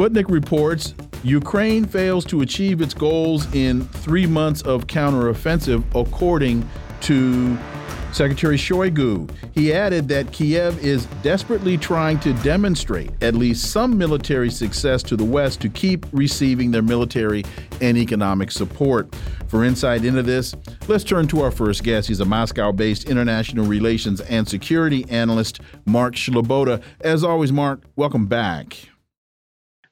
Sputnik reports Ukraine fails to achieve its goals in three months of counteroffensive, according to Secretary Shoigu. He added that Kiev is desperately trying to demonstrate at least some military success to the West to keep receiving their military and economic support. For insight into this, let's turn to our first guest. He's a Moscow based international relations and security analyst, Mark Sleboda. As always, Mark, welcome back.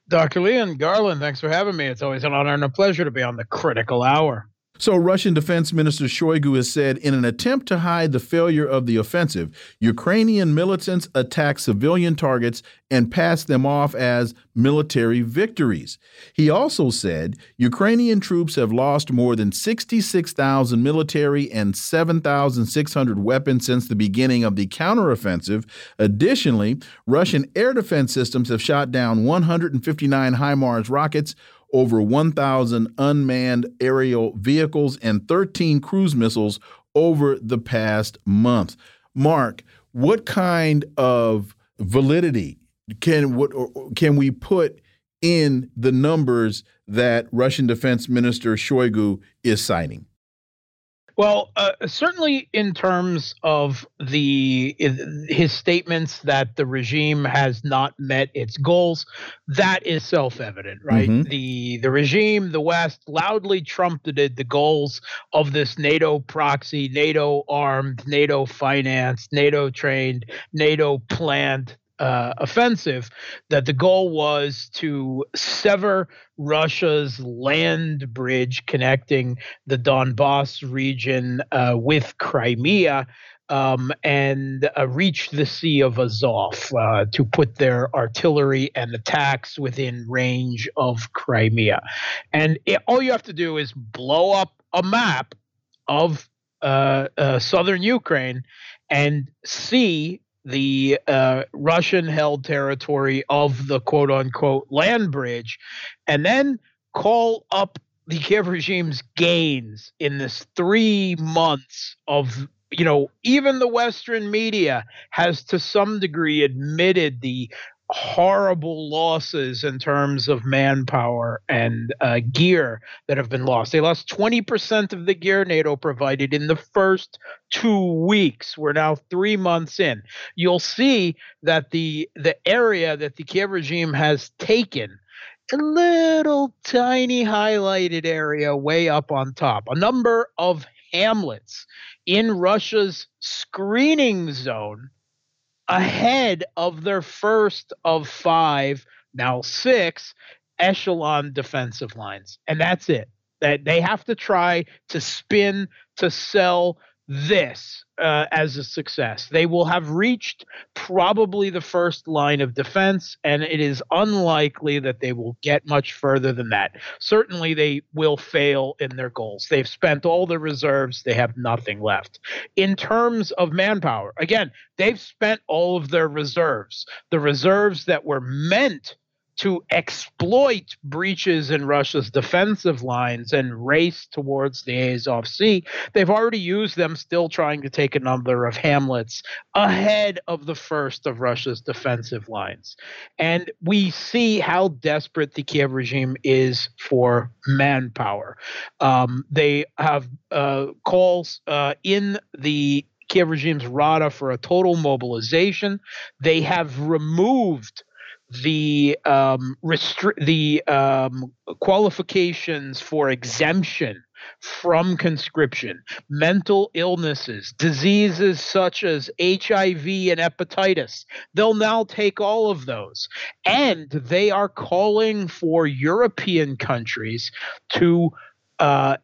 Dr. Leon Garland, thanks for having me. It's always an honor and a pleasure to be on the critical hour. So, Russian Defense Minister Shoigu has said in an attempt to hide the failure of the offensive, Ukrainian militants attacked civilian targets and passed them off as military victories. He also said Ukrainian troops have lost more than 66,000 military and 7,600 weapons since the beginning of the counteroffensive. Additionally, Russian air defense systems have shot down 159 HIMARS rockets over 1,000 unmanned aerial vehicles and 13 cruise missiles over the past month. Mark, what kind of validity can what can we put in the numbers that Russian Defense Minister Shoigu is citing? Well, uh, certainly in terms of the his statements that the regime has not met its goals, that is self-evident, right? Mm-hmm. The the regime, the West, loudly trumpeted the goals of this NATO proxy, NATO armed, NATO financed, NATO trained, NATO planned uh, offensive that the goal was to sever Russia's land bridge connecting the Donbass region uh, with Crimea. Um, and uh, reach the Sea of Azov uh, to put their artillery and attacks within range of Crimea. And it, all you have to do is blow up a map of uh, uh, southern Ukraine and see the uh, Russian held territory of the quote unquote land bridge, and then call up the Kiev regime's gains in this three months of you know, even the Western media has to some degree admitted the horrible losses in terms of manpower and uh, gear that have been lost. They lost 20% of the gear NATO provided in the first two weeks. We're now three months in. You'll see that the the area that the Kiev regime has taken. A little tiny highlighted area way up on top. A number of hamlets in Russia's screening zone ahead of their first of five, now six echelon defensive lines. And that's it. That they have to try to spin to sell this uh, as a success. They will have reached probably the first line of defense, and it is unlikely that they will get much further than that. Certainly, they will fail in their goals. They've spent all their reserves, they have nothing left. In terms of manpower, again, they've spent all of their reserves, the reserves that were meant to exploit breaches in Russia's defensive lines and race towards the Azov Sea. They've already used them, still trying to take a number of hamlets ahead of the first of Russia's defensive lines. And we see how desperate the Kiev regime is for manpower. Um, they have uh, calls uh, in the Kiev regime's Rada for a total mobilization. They have removed the um, restri- the um, qualifications for exemption from conscription, mental illnesses, diseases such as HIV and hepatitis. They'll now take all of those. And they are calling for European countries to uh,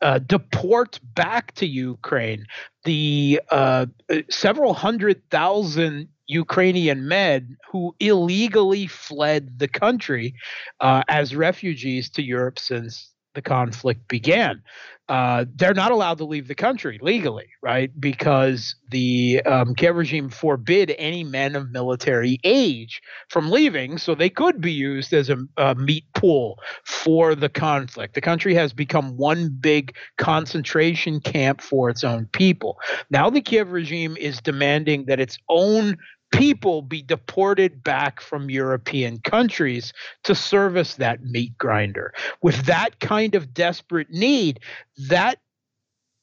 uh, deport back to Ukraine the uh, several hundred thousand Ukrainian men who illegally fled the country uh, as refugees to Europe since the conflict began. Uh, they're not allowed to leave the country legally, right? Because the um, Kiev regime forbid any men of military age from leaving, so they could be used as a, a meat pool for the conflict. The country has become one big concentration camp for its own people. Now the Kiev regime is demanding that its own people be deported back from European countries to service that meat grinder. With that kind of desperate need, that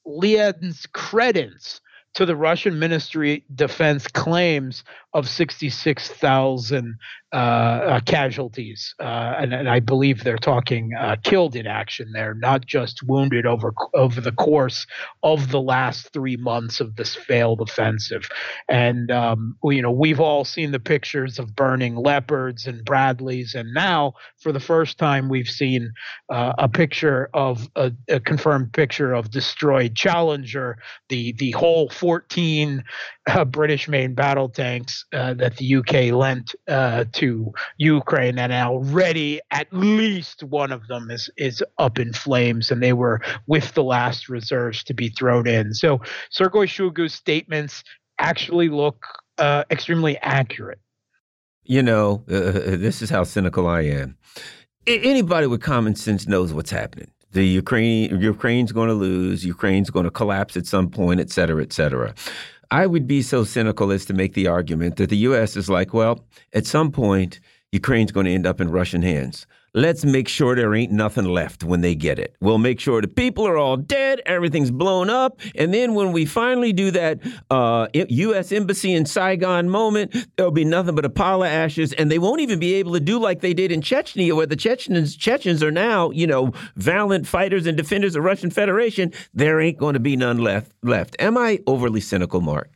lends credence to the Russian Ministry Defense claims of 66,000 uh, uh, casualties, uh, and, and, I believe they're talking uh, killed in action there, not just wounded over over the course of the last three months of this failed offensive. And um, you know, we've all seen the pictures of burning leopards and Bradleys, and now for the first time, we've seen uh, a picture of a, a, confirmed picture of destroyed Challenger, the the whole 14 uh, British main battle tanks that the UK lent to to Ukraine, and already at least one of them is is up in flames, and they were with the last reserves to be thrown in. So Sergei Shoigu's statements actually look uh, extremely accurate. You know, uh, uh this is how cynical I am. Anybody with common sense knows what's happening. The Ukraine, Ukraine's going to lose. Ukraine's going to collapse at some point, et cetera, et cetera. I would be so cynical as to make the argument that the U.S. is like, well, at some point, Ukraine's going to end up in Russian hands. Let's make sure there ain't nothing left when they get it. We'll make sure the people are all dead, everything's blown up, and then when we finally do that uh, U.S. embassy in Saigon moment, there'll be nothing but a pile of ashes, and they won't even be able to do like they did in Chechnya, where the Chechens Chechens are now, you know, valiant fighters and defenders of Russian Federation. There ain't going to be none left. Left. Am I overly cynical, Mark?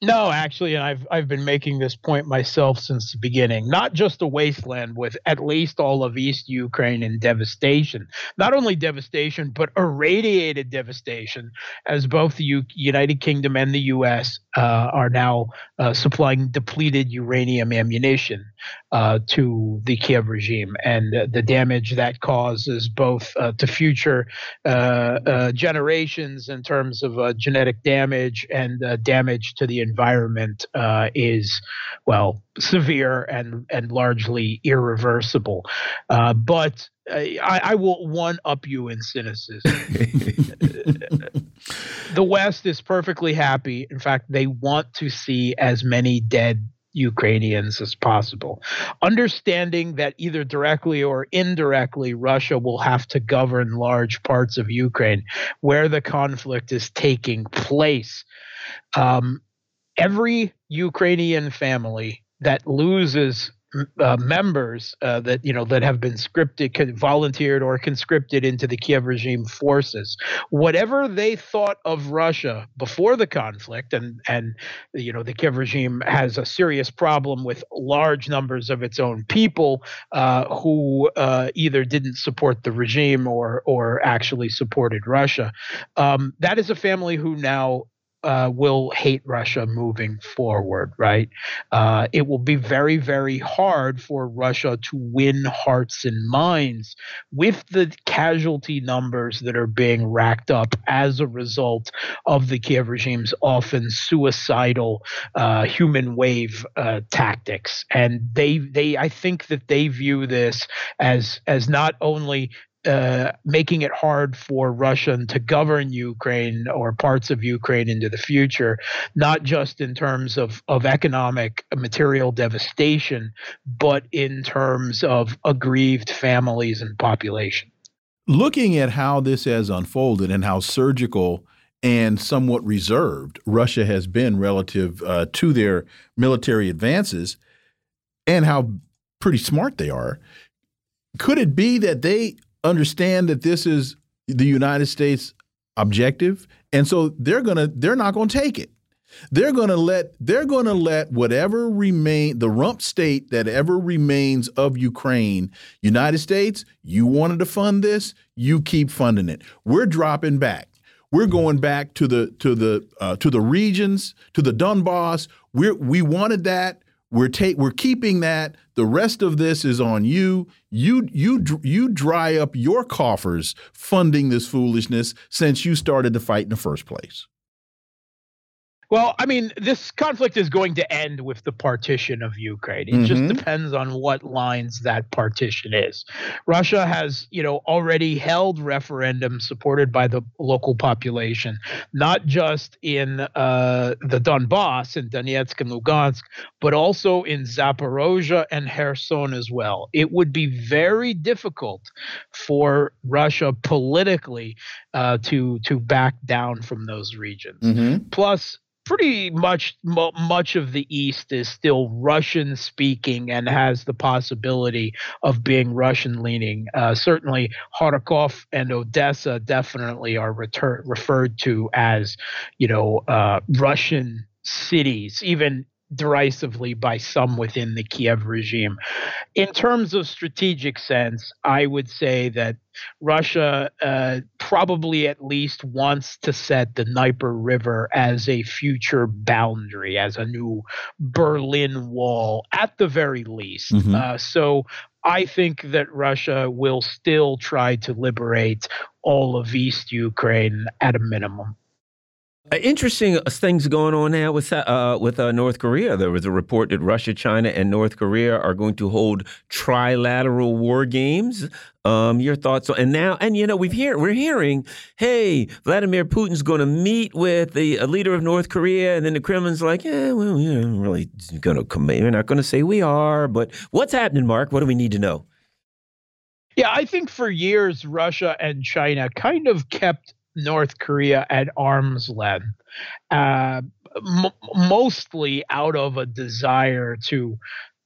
No, actually, and I've I've been making this point myself since the beginning. Not just a wasteland with at least all of East Ukraine in devastation. Not only devastation, but irradiated devastation, as both the U- United Kingdom and the U.S. Uh, are now uh, supplying depleted uranium ammunition uh, to the Kiev regime, and the damage that causes both to future generations in terms of genetic damage and damage to the environment is well severe and and largely irreversible. Uh, but I, I, will one up you in cynicism. the West is perfectly happy. In fact, they want to see as many dead Ukrainians as possible. Understanding that either directly or indirectly, Russia will have to govern large parts of Ukraine where the conflict is taking place. Um, every Ukrainian family that loses uh, members uh, that you know that have been scripted, volunteered, or conscripted into the Kiev regime forces. Whatever they thought of Russia before the conflict, and and you know the Kiev regime has a serious problem with large numbers of its own people uh, who uh, either didn't support the regime or or actually supported Russia. Um, that is a family who now uh, will hate Russia moving forward, right? Uh, it will be very, very hard for Russia to win hearts and minds with the casualty numbers that are being racked up as a result of the Kiev regime's often suicidal uh, human wave uh, tactics. And they, they, I think that they view this as as not only uh, making it hard for Russia to govern Ukraine or parts of Ukraine into the future, not just in terms of, of economic material devastation, but in terms of aggrieved families and population. Looking at how this has unfolded and how surgical and somewhat reserved Russia has been relative uh, to their military advances and how pretty smart they are, could it be that they understand that this is the United States objective, and so they're gonna they're not gonna take it. They're gonna let they're gonna let whatever remain the rump state that ever remains of Ukraine, United States, you wanted to fund this, you keep funding it. We're dropping back. We're going back to the to the uh, to the regions, to the Donbass. We we wanted that. We're take we're keeping that. The rest of this is on you. You you you dry up your coffers funding this foolishness since you started the fight in the first place. Well, I mean, this conflict is going to end with the partition of Ukraine. It mm-hmm. just depends on what lines that partition is. Russia has, you know, already held referendums supported by the local population, not just in uh, the Donbass and Donetsk and Lugansk, but also in Zaporozhye and Kherson as well. It would be very difficult for Russia politically uh, to to back down from those regions. Mm-hmm. Plus pretty much much of the east is still russian speaking and has the possibility of being russian leaning. Uh, certainly kharkov and odessa definitely are retur- referred to as you know uh, russian cities even derisively by some within the Kiev regime. In terms of strategic sense, I would say that Russia uh, probably at least wants to set the Dnieper River as a future boundary, as a new Berlin Wall, at the very least. Mm-hmm. Uh, so I think that Russia will still try to liberate all of East Ukraine at a minimum. Uh, interesting uh, things going on now with uh, with uh, North Korea. There was a report that Russia, China, and North Korea are going to hold trilateral war games. Um, your thoughts on and now and you know we've hear we're hearing, hey, Vladimir Putin's going to meet with the leader of North Korea, and then the Kremlin's like, yeah, well, you know, really going to come. We're not going to say we are, but what's happening, Mark? What do we need to know? Yeah, I think for years Russia and China kind of kept North Korea at arm's length, uh, m- mostly out of a desire to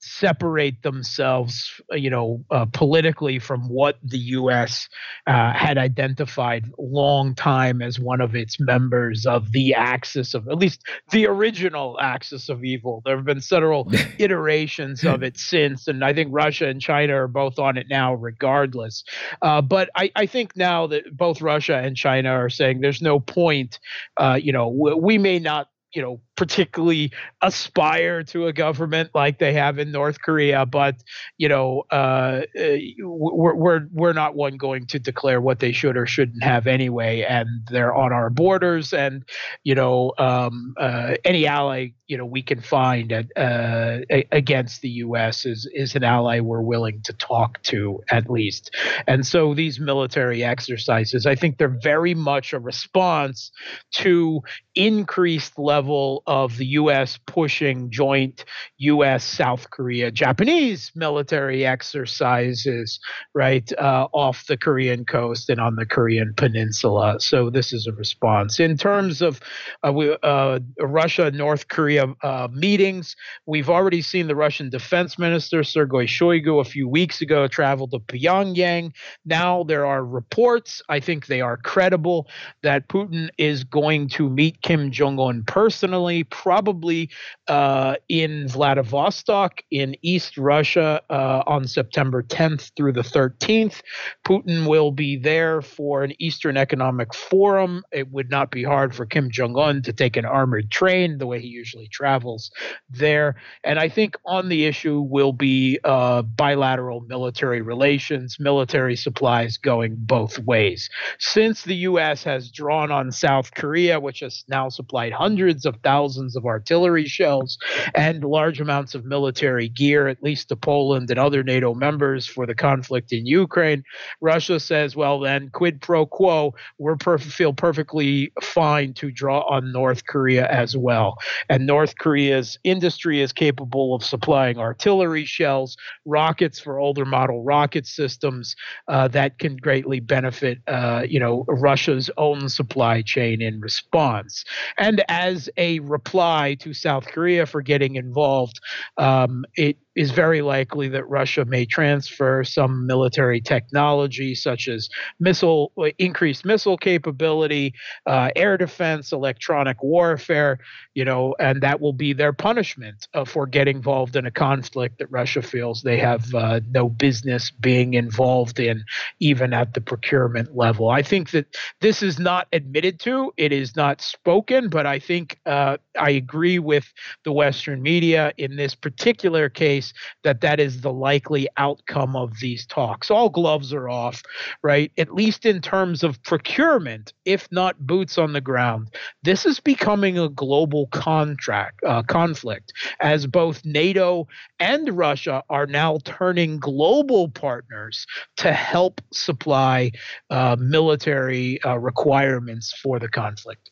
separate themselves, uh, you know, uh, politically from what the U.S. Uh, had identified long time as one of its members of the axis of at least the original axis of evil. There have been several iterations of it since, and I think Russia and China are both on it now, regardless. Uh, but I, I, think now that both Russia and China are saying there's no point, uh, you know, we may not you know particularly aspire to a government like they have in North Korea, but you know uh, uh, we're, we're we're not one going to declare what they should or shouldn't have anyway, and they're on our borders, and you know um, uh, any ally you know we can find at, uh, against the U.S. is is an ally we're willing to talk to at least, and so these military exercises, I think they're very much a response to increased level of the U.S. pushing joint U.S. South Korea Japanese military exercises right uh, off the Korean coast and on the Korean Peninsula. So this is a response in terms of uh, uh, Russia North Korea uh, meetings. We've already seen the Russian Defense Minister Sergei Shoigu a few weeks ago travel to Pyongyang. Now there are reports. I think they are credible that Putin is going to meet Kim Jong Un personally, probably uh, in Vladivostok in East Russia uh, on September 10th through the 13th. Putin will be there for an Eastern Economic Forum. It would not be hard for Kim Jong Un to take an armored train the way he usually travels there. And I think on the issue will be uh, bilateral military relations, military supplies going both ways. Since the U.S. has drawn on South Korea, which has now supplied hundreds of thousands of artillery shells and large amounts of military gear, at least to Poland and other NATO members for the conflict in Ukraine. Russia says, well, then quid pro quo, we perf- feel perfectly fine to draw on North Korea as well. And North Korea's industry is capable of supplying artillery shells, rockets for older model rocket systems uh, that can greatly benefit, uh, you know, Russia's own supply chain in response. And as a reply to South Korea for getting involved, um, it is very likely that Russia may transfer some military technology, such as missile, increased missile capability, uh, air defense, electronic warfare, you know, and that will be their punishment uh, for getting involved in a conflict that Russia feels they have uh, no business being involved in, even at the procurement level. I think that this is not admitted to, it is not spoken, but I think uh, I agree with the Western media in this particular case that that is the likely outcome of these talks. All gloves are off, right? At least in terms of procurement, if not boots on the ground. This is becoming a global contract uh, conflict as both NATO and Russia are now turning global partners to help supply uh, military uh, requirements for the conflict.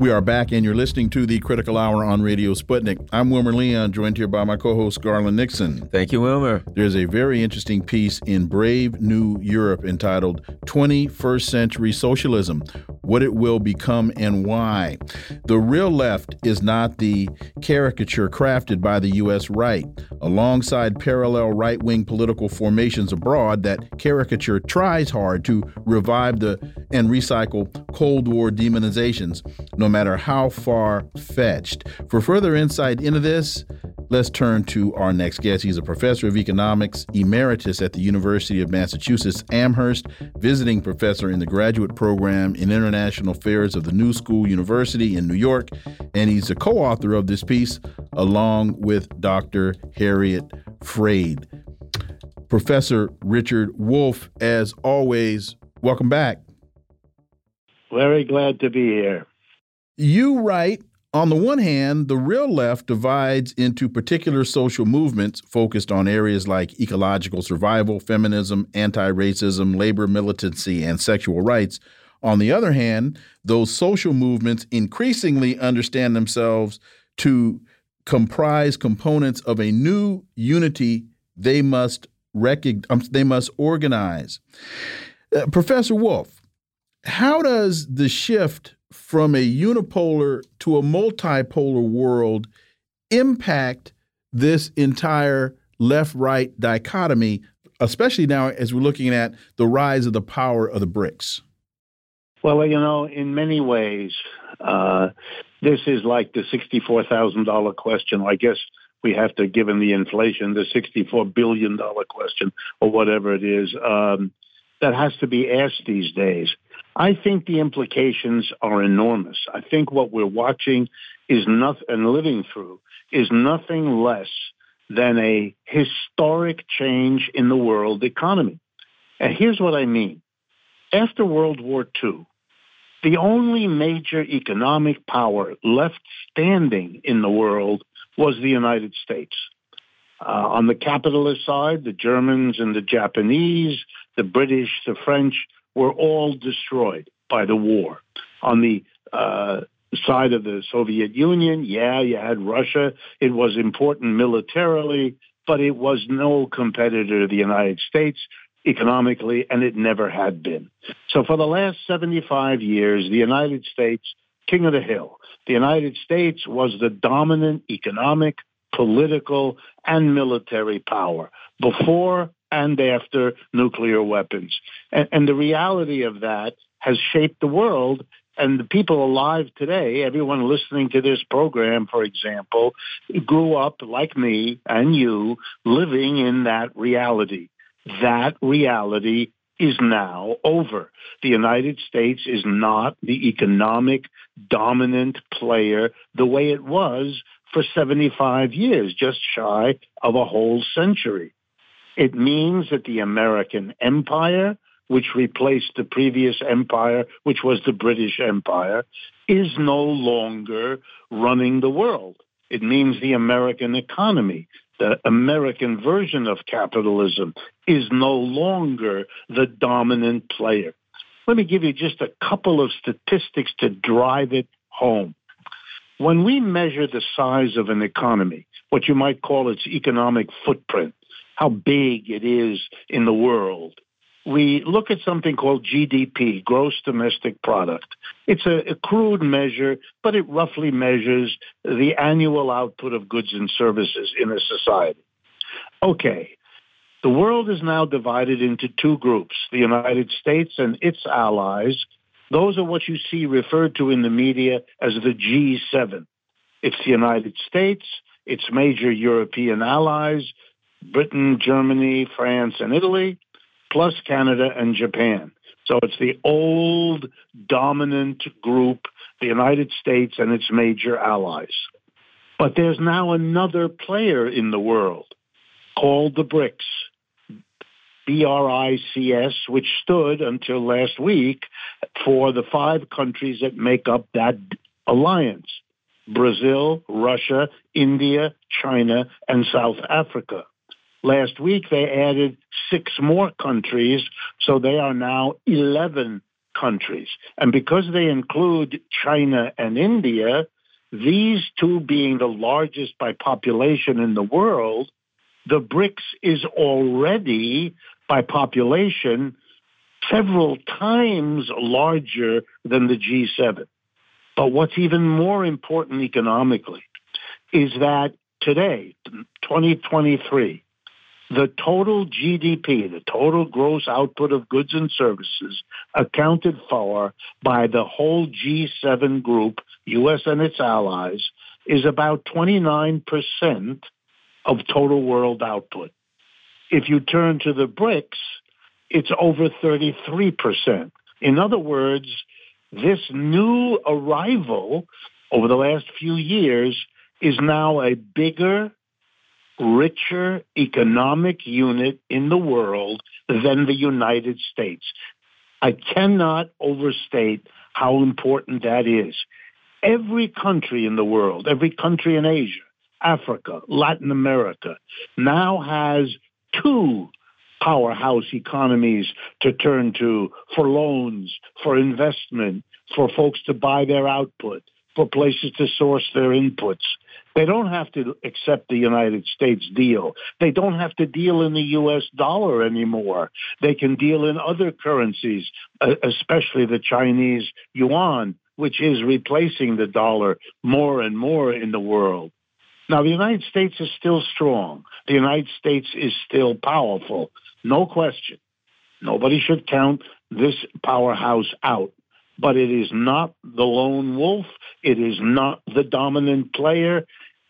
We are back, and you're listening to the Critical Hour on Radio Sputnik. I'm Wilmer Leon, joined here by my co host, Garland Nixon. Thank you, Wilmer. There's a very interesting piece in Brave New Europe entitled 21st Century Socialism What It Will Become and Why. The real left is not the caricature crafted by the U.S. right. Alongside parallel right wing political formations abroad, that caricature tries hard to revive the and recycle Cold War demonizations. No matter how far fetched. For further insight into this, let's turn to our next guest. He's a professor of economics, emeritus at the University of Massachusetts Amherst, visiting professor in the graduate program in international affairs of the New School University in New York, and he's a co author of this piece along with Dr. Harriet Freed. Professor Richard Wolff, as always, welcome back. Very glad to be here. You write on the one hand, the real left divides into particular social movements focused on areas like ecological survival, feminism, anti racism, labor militancy, and sexual rights. On the other hand, those social movements increasingly understand themselves to comprise components of a new unity they must recognize, they must organize. Uh, Professor Wolff, how does the shift from a unipolar to a multipolar world impact this entire left right dichotomy, especially now as we're looking at the rise of the power of the BRICS? Well, you know, in many ways, uh, this is like the $64,000 question. I guess we have to, given the inflation, the $64 billion question or whatever it is, um, that has to be asked these days. I think the implications are enormous. I think what we're watching is nothing and living through is nothing less than a historic change in the world economy. And here's what I mean. After World War II, the only major economic power left standing in the world was the United States. Uh, on the capitalist side, the Germans and the Japanese, the British, the French, were all destroyed by the war. On the uh, side of the Soviet Union, yeah, you had Russia. It was important militarily, but it was no competitor to the United States economically, and it never had been. So for the last 75 years, the United States, king of the hill, the United States was the dominant economic, political, and military power before and after nuclear weapons. And, and the reality of that has shaped the world and the people alive today, everyone listening to this program, for example, grew up like me and you living in that reality. That reality is now over. The United States is not the economic dominant player the way it was for 75 years, just shy of a whole century. It means that the American empire, which replaced the previous empire, which was the British Empire, is no longer running the world. It means the American economy, the American version of capitalism, is no longer the dominant player. Let me give you just a couple of statistics to drive it home. When we measure the size of an economy, what you might call its economic footprint, how big it is in the world, we look at something called GDP, gross domestic product. It's a, a, crude measure, but it roughly measures the annual output of goods and services in a society. Okay. The world is now divided into two groups, the United States and its allies. Those are what you see referred to in the media as the G7. It's the United States, its major European allies, Britain, Germany, France, and Italy, plus Canada and Japan. So it's the old dominant group, the United States and its major allies. But there's now another player in the world called the BRICS. B-R-I-C-S, which stood until last week for the five countries that make up that alliance. Brazil, Russia, India, China, and South Africa. Last week, they added six more countries, so they are now 11 countries. And because they include China and India, these two being the largest by population in the world, the BRICS is already by population several times larger than the G7. But what's even more important economically is that today, 2023, the total GDP, the total gross output of goods and services accounted for by the whole G7 group, US and its allies, is about 29% of total world output. If you turn to the BRICS, it's over 33%. In other words, this new arrival over the last few years is now a bigger, richer economic unit in the world than the United States. I cannot overstate how important that is. Every country in the world, every country in Asia, Africa, Latin America, now has two powerhouse economies to turn to for loans, for investment, for folks to buy their output, for places to source their inputs. They don't have to accept the United States deal. They don't have to deal in the U.S. dollar anymore. They can deal in other currencies, uh, especially the Chinese yuan, which is replacing the dollar more and more in the world. Now, the United States is still strong. The United States is still powerful. No question. Nobody should count this powerhouse out but it is not the lone wolf. It is not the dominant player.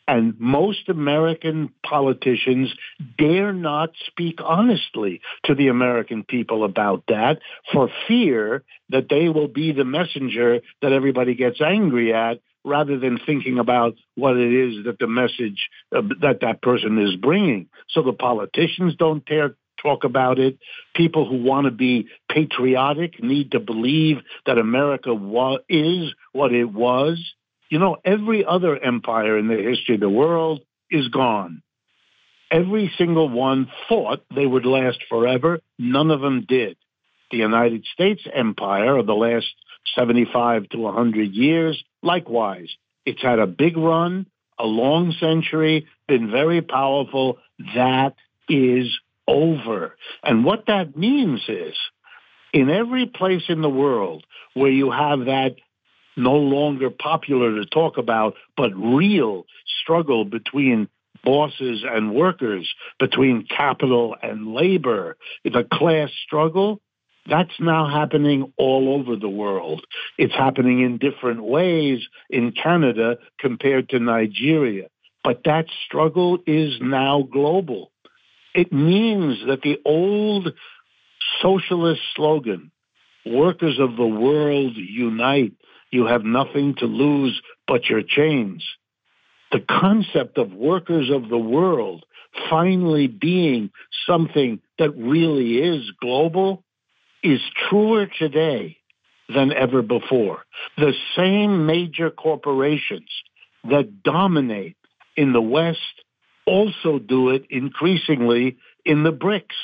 And most American politicians dare not speak honestly to the American people about that for fear that they will be the messenger that everybody gets angry at rather than thinking about what it is that the message uh, that that person is bringing. So the politicians don't dare talk about it. People who want to be patriotic need to believe that America wa- is what it was. You know, every other empire in the history of the world is gone. Every single one thought they would last forever. None of them did. The United States empire of the last 75 to 100 years, likewise. It's had a big run, a long century, been very powerful. That is over. And what that means is in every place in the world where you have that no longer popular to talk about, but real struggle between bosses and workers, between capital and labor, the class struggle, that's now happening all over the world. It's happening in different ways in Canada compared to Nigeria. But that struggle is now global. It means that the old socialist slogan, workers of the world unite, you have nothing to lose but your chains. The concept of workers of the world finally being something that really is global, is truer today than ever before. The same major corporations that dominate in the West also do it increasingly in the BRICS.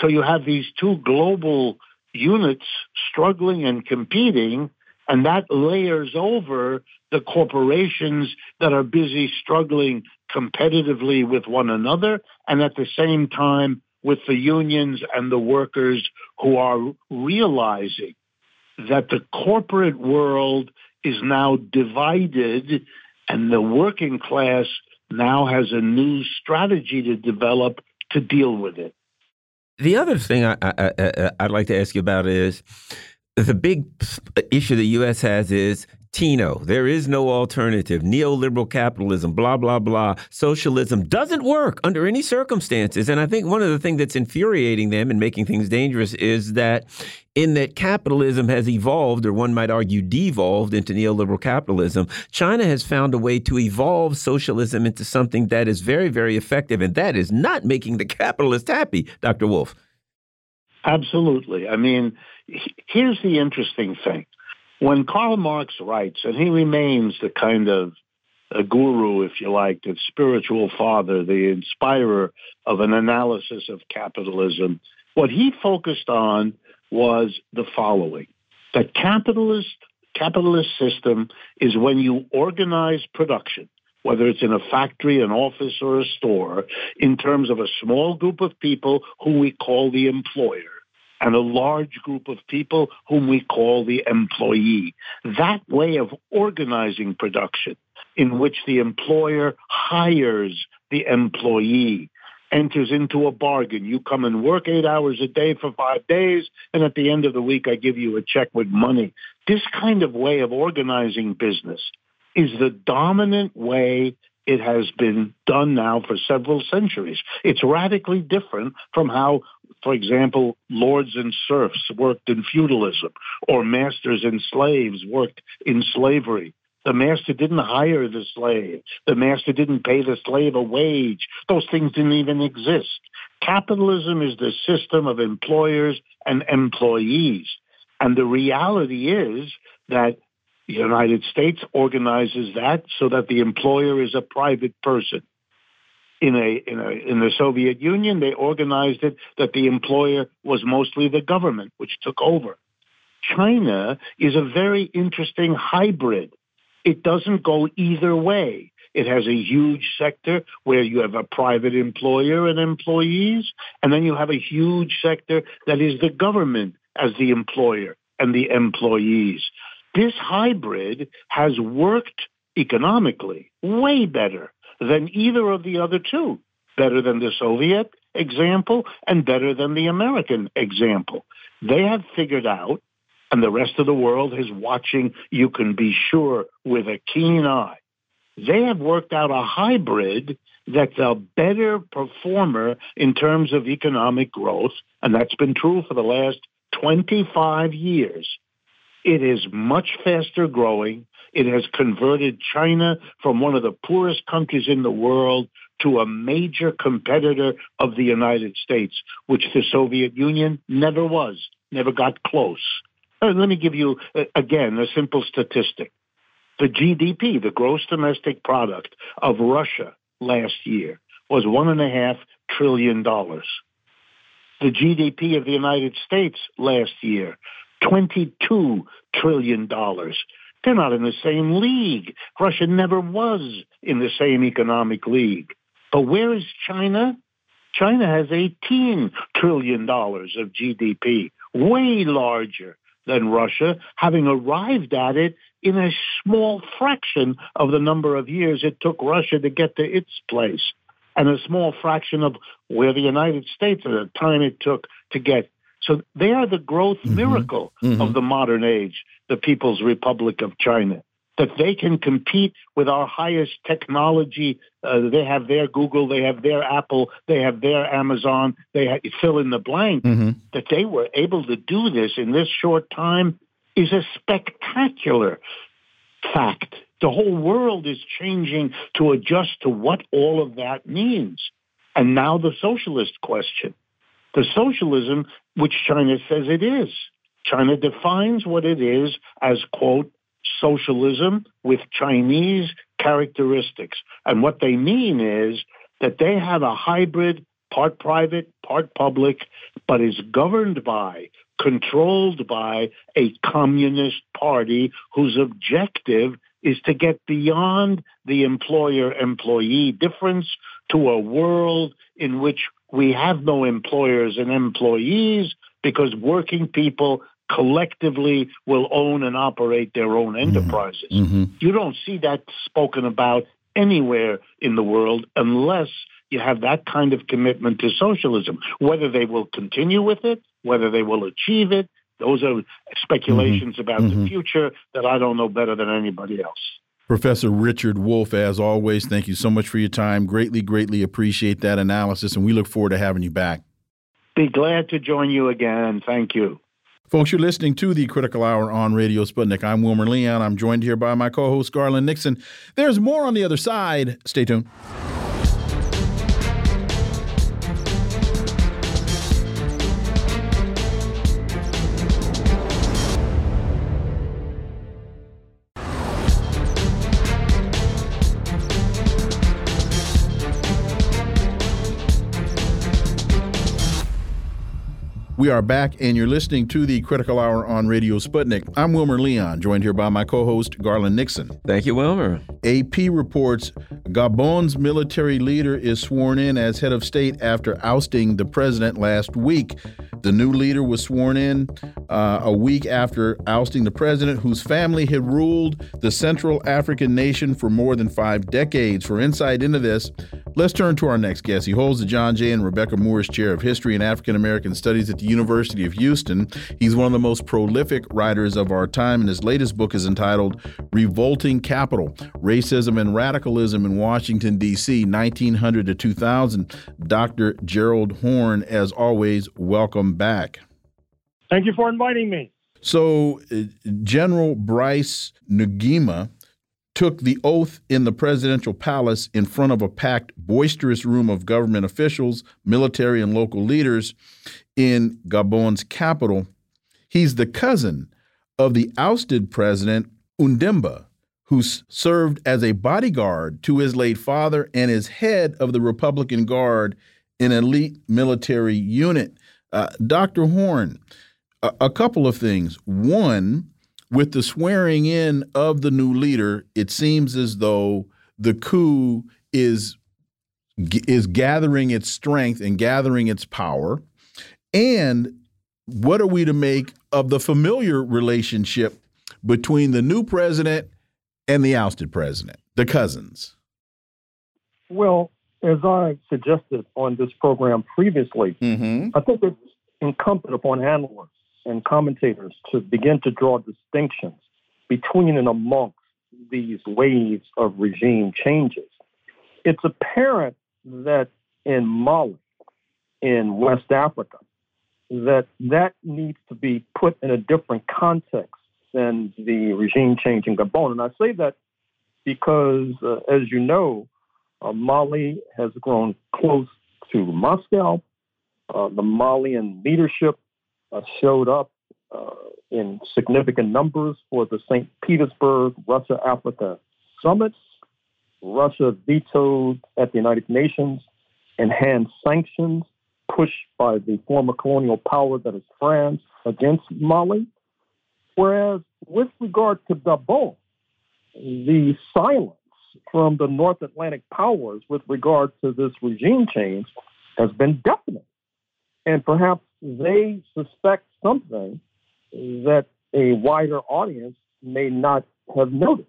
So you have these two global units struggling and competing, and that layers over the corporations that are busy struggling competitively with one another, and at the same time with the unions and the workers who are realizing that the corporate world is now divided and the working class now has a new strategy to develop to deal with it. The other thing I, I, I, would like to ask you about is the big issue the U.S. has is TINA. There is no alternative. Neoliberal capitalism, blah, blah, blah. Socialism doesn't work under any circumstances. And I think one of the things that's infuriating them and making things dangerous is that in that capitalism has evolved, or one might argue devolved into neoliberal capitalism, China has found a way to evolve socialism into something that is very, very effective. And that is not making the capitalist happy, Dr. Wolff. Absolutely. I mean, here's the interesting thing when Karl Marx writes, and he remains the kind of a guru, if you like, the spiritual father, the inspirer of an analysis of capitalism, what he focused on was the following. The capitalist capitalist system is when you organize production, whether it's in a factory, an office, or a store, in terms of a small group of people who we call the employer and a large group of people whom we call the employee. That way of organizing production in which the employer hires the employee enters into a bargain. You come and work eight hours a day for five days, and at the end of the week, I give you a check with money. This kind of way of organizing business is the dominant way it has been done now for several centuries. It's radically different from how, for example, lords and serfs worked in feudalism or masters and slaves worked in slavery. The master didn't hire the slave. The master didn't pay the slave a wage. Those things didn't even exist. Capitalism is the system of employers and employees. And the reality is that the United States organizes that so that the employer is a private person. In a, in a in the Soviet Union, they organized it that the employer was mostly the government, which took over. China is a very interesting hybrid. It doesn't go either way. It has a huge sector where you have a private employer and employees, and then you have a huge sector that is the government as the employer and the employees. This hybrid has worked economically way better than either of the other two, better than the Soviet example and better than the American example. They have figured out, and the rest of the world is watching, you can be sure, with a keen eye. They have worked out a hybrid that's a better performer in terms of economic growth, and that's been true for the last 25 years it is much faster growing. It has converted China from one of the poorest countries in the world to a major competitor of the United States, which the Soviet Union never was, never got close. Uh, let me give you, uh, again, a simple statistic. The GDP, the gross domestic product of Russia last year was $1.5 trillion. The GDP of the United States last year $22 trillion. They're not in the same league. Russia never was in the same economic league. But where is China? China has $18 trillion of GDP, way larger than Russia, having arrived at it in a small fraction of the number of years it took Russia to get to its place, and a small fraction of where the United States at the time it took to get so they are the growth mm-hmm. miracle mm-hmm. of the modern age, the People's Republic of China. That they can compete with our highest technology. Uh, they have their Google, they have their Apple, they have their Amazon, they have, fill in the blank. Mm-hmm. That they were able to do this in this short time is a spectacular fact. The whole world is changing to adjust to what all of that means. And now the socialist question the socialism which China says it is. China defines what it is as, quote, socialism with Chinese characteristics. And what they mean is that they have a hybrid, part private, part public, but is governed by, controlled by a communist party whose objective is to get beyond the employer employee difference to a world in which we have no employers and employees because working people collectively will own and operate their own mm-hmm. enterprises. Mm-hmm. You don't see that spoken about anywhere in the world unless you have that kind of commitment to socialism. Whether they will continue with it, whether they will achieve it, those are speculations mm-hmm. about mm-hmm. the future that I don't know better than anybody else. Professor Richard Wolff, as always, thank you so much for your time. Greatly, greatly appreciate that analysis, and we look forward to having you back. Be glad to join you again. Thank you. Folks, you're listening to the Critical Hour on Radio Sputnik. I'm Wilmer Leon. I'm joined here by my co host, Garland Nixon. There's more on the other side. Stay tuned. We are back, and you're listening to the Critical Hour on Radio Sputnik. I'm Wilmer Leon, joined here by my co host, Garland Nixon. Thank you, Wilmer. AP reports Gabon's military leader is sworn in as head of state after ousting the president last week. The new leader was sworn in uh, a week after ousting the president, whose family had ruled the Central African nation for more than five decades. For insight into this, let's turn to our next guest. He holds the John J. and Rebecca Moores Chair of History and African American Studies at the University of Houston. He's one of the most prolific writers of our time, and his latest book is entitled Revolting Capital Racism and Radicalism in Washington, D.C., 1900 to 2000. Dr. Gerald Horne, as always, welcome back. Thank you for inviting me. So, uh, General Brice Nguema took the oath in the presidential palace in front of a packed, boisterous room of government officials, military, and local leaders in Gabon's capital. He's the cousin of the ousted president, Ondimba, who served as a bodyguard to his late father and is head of the Republican Guard, an elite military unit. Uh, Dr. Horne, a, a couple of things. One, with the swearing in of the new leader, it seems as though the coup is is gathering its strength and gathering its power. And what are we to make of the familiar relationship between the new president and the ousted president, the cousins? Well, as I suggested on this program previously, mm -hmm. I think it's incumbent upon analysts and commentators to begin to draw distinctions between and amongst these waves of regime changes. It's apparent that in Mali, in West Africa, that that needs to be put in a different context than the regime change in Gabon. And I say that because, uh, as you know, uh, Mali has grown close to Moscow. Uh, the Malian leadership uh, showed up uh, in significant numbers for the St. Petersburg Russia Africa summit. Russia vetoed at the United Nations enhanced sanctions pushed by the former colonial power that is France against Mali. Whereas with regard to Gabon, the silence from the North Atlantic powers with regard to this regime change has been definite. And perhaps they suspect something that a wider audience may not have noticed.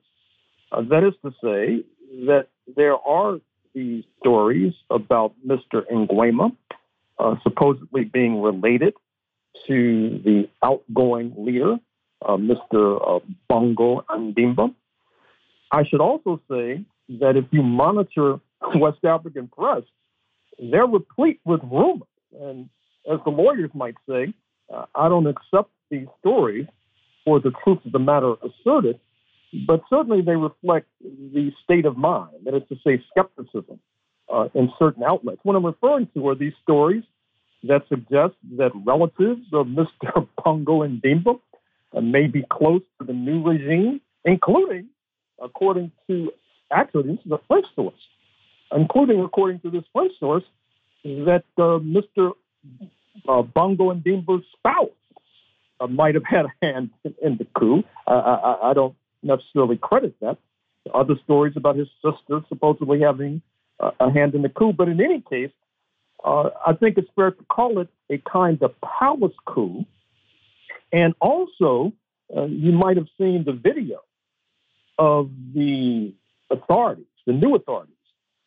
Uh, that is to say, that there are these stories about Mr. Nguema uh, supposedly being related to the outgoing leader, uh, Mr. Uh, Bongo Ondimba. I should also say that if you monitor West African press, they're replete with rumors. And as the lawyers might say, uh, I don't accept these stories for the truth of the matter asserted, but certainly they reflect the state of mind, that is to say, skepticism uh, in certain outlets. What I'm referring to are these stories that suggest that relatives of Mr. Bongo Ndimba may be close to the new regime, including, according to, actually, this is a French source, including, according to this French source, that uh, Mr. Uh, Bongo Ndimba's spouse uh, might have had a hand in, in the coup. I, I, I, don't necessarily credit that. Other stories about his sister supposedly having uh, a hand in the coup, but in any case, uh, I think it's fair to call it a kind of palace coup. And also, uh, you might have seen the video of the authorities, the new authorities,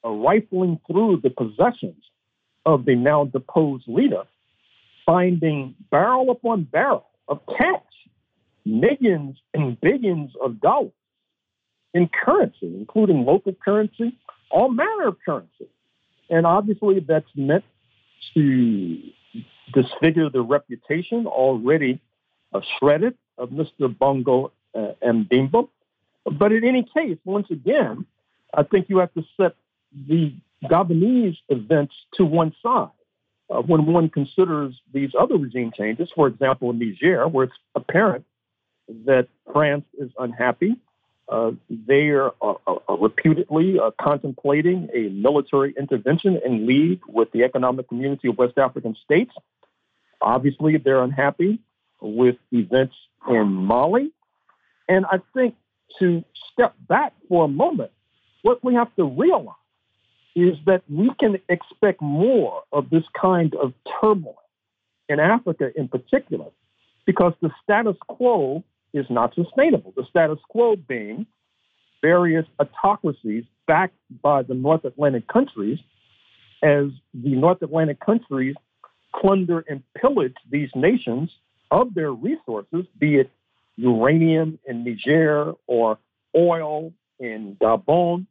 uh, rifling through the possessions of the now deposed leader, finding barrel upon barrel of cash, millions and billions of dollars in currency, including local currency, all manner of currency. And obviously, that's meant to disfigure the reputation already uh, shredded of Mr. Bongo uh, Ndimba. But in any case, once again, I think you have to set the Gabonese events to one side. Uh, when one considers these other regime changes, for example, in Niger, where it's apparent that France is unhappy uh, they are uh, reputedly contemplating a military intervention in league with the Economic Community of West African States. Obviously, they're unhappy with events in Mali. And I think to step back for a moment, what we have to realize is that we can expect more of this kind of turmoil in Africa in particular, because the status quo is not sustainable. The status quo being various autocracies backed by the North Atlantic countries as the North Atlantic countries plunder and pillage these nations of their resources, be it uranium in Niger or oil in Gabon,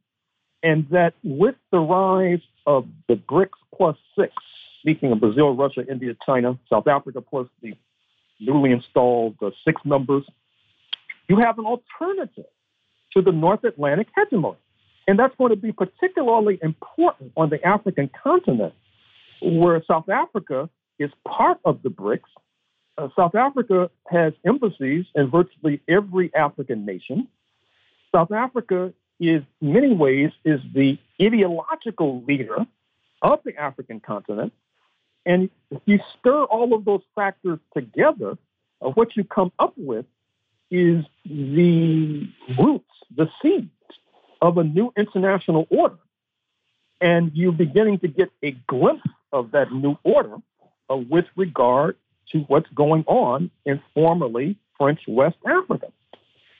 and that with the rise of the BRICS plus six, speaking of Brazil, Russia, India, China, South Africa, plus the newly installed uh, six members you have an alternative to the North Atlantic hegemony. And that's going to be particularly important on the African continent, where South Africa is part of the BRICS. Uh, South Africa has embassies in virtually every African nation. South Africa is, in many ways, is the ideological leader of the African continent. And if you stir all of those factors together, uh, what you come up with is the roots, the seeds of a new international order. And you're beginning to get a glimpse of that new order uh, with regard to what's going on in formerly French West Africa.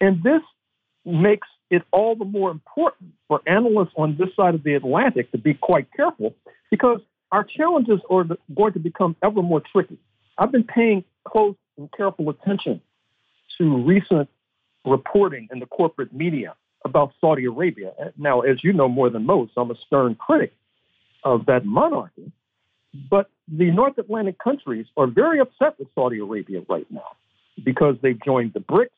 And this makes it all the more important for analysts on this side of the Atlantic to be quite careful because our challenges are going to become ever more tricky. I've been paying close and careful attention to recent reporting in the corporate media about Saudi Arabia. Now, as you know more than most, I'm a stern critic of that monarchy. But the North Atlantic countries are very upset with Saudi Arabia right now because they've joined the BRICS.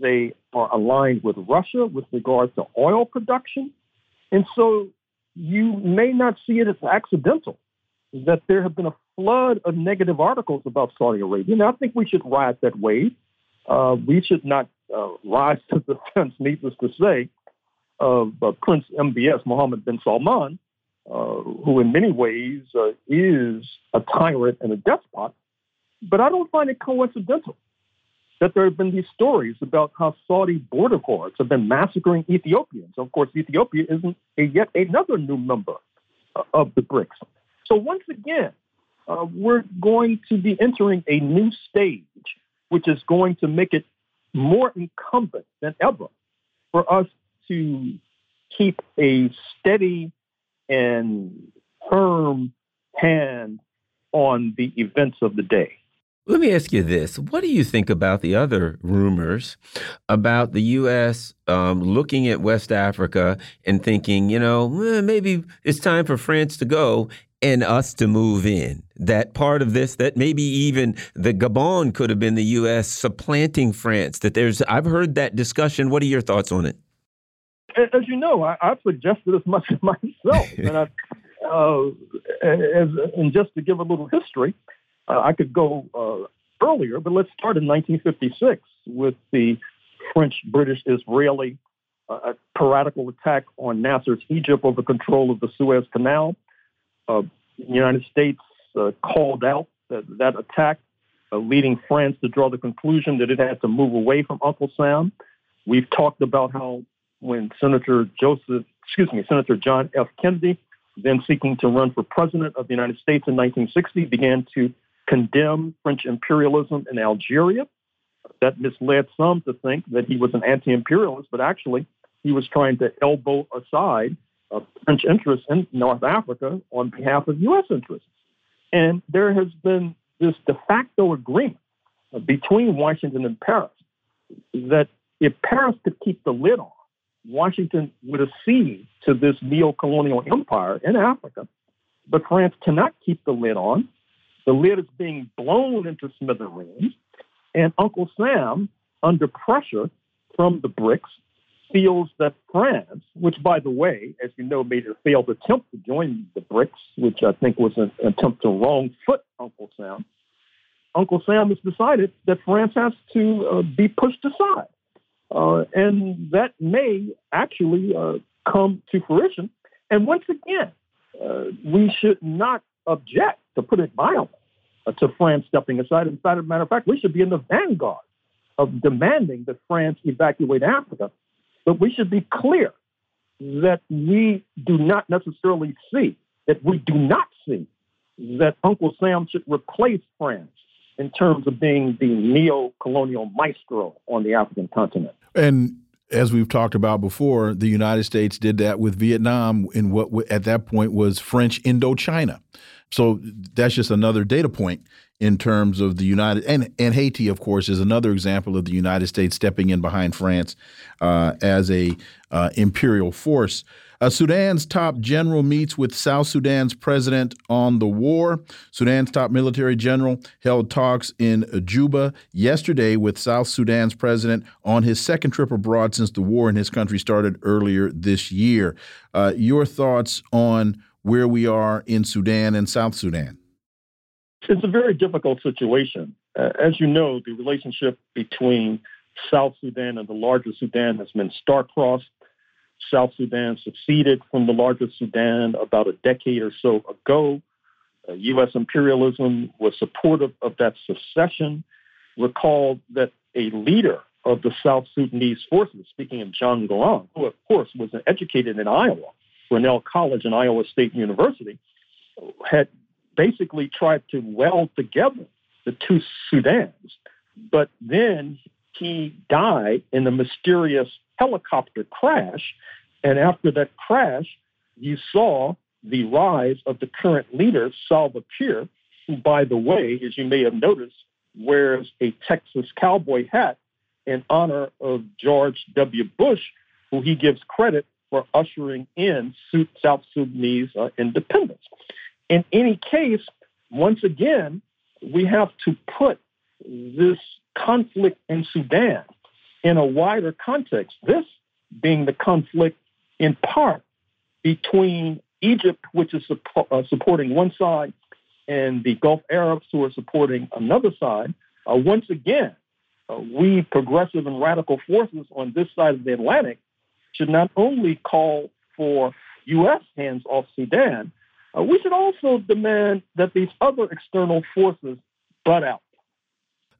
They are aligned with Russia with regard to oil production. And so you may not see it as accidental that there have been a flood of negative articles about Saudi Arabia. Now, I think we should ride that wave uh, we should not uh, rise to the defense, needless to say, of uh, Prince MBS Mohammed bin Salman, uh, who in many ways uh, is a tyrant and a despot. But I don't find it coincidental that there have been these stories about how Saudi border guards have been massacring Ethiopians. Of course, Ethiopia isn't a yet another new member uh, of the BRICS. So once again, we're going to be entering a new stage which is going to make it more incumbent than ever for us to keep a steady and firm hand on the events of the day. Let me ask you this. What do you think about the other rumors about the U.S. Um, looking at West Africa and thinking, you know, maybe it's time for France to go and us to move in. That part of this, that maybe even the Gabon could have been the U.S. supplanting France. That there's, I've heard that discussion. What are your thoughts on it? As you know, I, have suggested as much myself, and I, uh, as, and just to give a little history, uh, I could go uh, earlier, but let's start in 1956 with the French, British, Israeli uh, piratical attack on Nasser's Egypt over control of the Suez Canal. Uh, the United States uh, called out that, that attack, leading France to draw the conclusion that it had to move away from Uncle Sam. We've talked about how when Senator Joseph, excuse me, Senator John F. Kennedy, then seeking to run for president of the United States in 1960, began to condemn French imperialism in Algeria. That misled some to think that he was an anti imperialist, but actually, he was trying to elbow aside uh, French interests in North Africa on behalf of U.S. interests. And there has been this de facto agreement between Washington and Paris that if Paris could keep the lid on, Washington would accede to this neo-colonial empire in Africa. But France cannot keep the lid on. The lid is being blown into smithereens. And Uncle Sam, under pressure from the BRICS, feels that France, which, by the way, as you know, made a failed attempt to join the BRICS, which I think was an attempt to wrong foot Uncle Sam, Uncle Sam has decided that France has to uh, be pushed aside. Uh, and that may actually uh, come to fruition. And once again, uh, we should not object, to put it mildly, uh, to France stepping aside. In as a matter of fact, we should be in the vanguard of demanding that France evacuate Africa. But we should be clear that we do not necessarily see, that we do not see that Uncle Sam should replace France in terms of being the neo colonial maestro on the African continent. And as we've talked about before, the United States did that with Vietnam in what at that point was French Indochina. So that's just another data point in terms of the United and and Haiti, of course, is another example of the United States stepping in behind France uh, as a uh, imperial force. Uh, Sudan's top general meets with South Sudan's president on the war. Sudan's top military general held talks in Juba yesterday with South Sudan's president on his second trip abroad since the war in his country started earlier this year. Uh, your thoughts on where we are in Sudan and South Sudan? It's a very difficult situation. Uh, as you know, the relationship between South Sudan and the larger Sudan has been star-crossed. South Sudan seceded from the larger Sudan about a decade or so ago. Uh, U.S. imperialism was supportive of that secession. Recall that a leader of the South Sudanese forces, speaking of John Garang, who of course was educated in Iowa, Grinnell College and Iowa State University, had basically tried to weld together the two Sudans. But then he died in a mysterious helicopter crash. And after that crash, you saw the rise of the current leader, Salva Kiir, who, by the way, as you may have noticed, wears a Texas cowboy hat in honor of George W. Bush, who he gives credit for ushering in South Sudanese uh, independence. In any case, once again, we have to put this conflict in Sudan in a wider context. This being the conflict in part between Egypt, which is uh, supporting one side, and the Gulf Arabs who are supporting another side. Uh, once again, uh, we progressive and radical forces on this side of the Atlantic should not only call for U.S. hands off Sudan, uh, we should also demand that these other external forces butt out.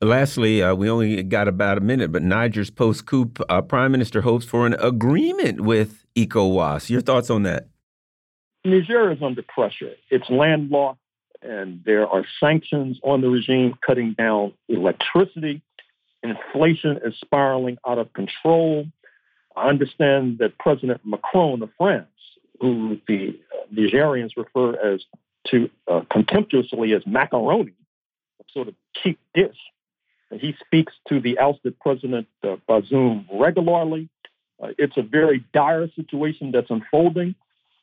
Lastly, uh, we only got about a minute, but Niger's post coup uh, prime minister hopes for an agreement with ECOWAS. Your thoughts on that? Niger is under pressure. It's landlocked, and there are sanctions on the regime cutting down electricity. Inflation is spiraling out of control. I understand that President Macron of France, who the Nigerians refer as to uh, contemptuously as macaroni, sort of cheap dish, he speaks to the ousted President uh, Bazoum regularly. Uh, it's a very dire situation that's unfolding.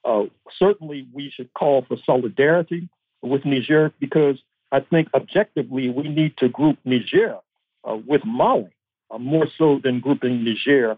Uh, certainly, we should call for solidarity with Niger because I think objectively we need to group Niger uh, with Mali uh, more so than grouping Niger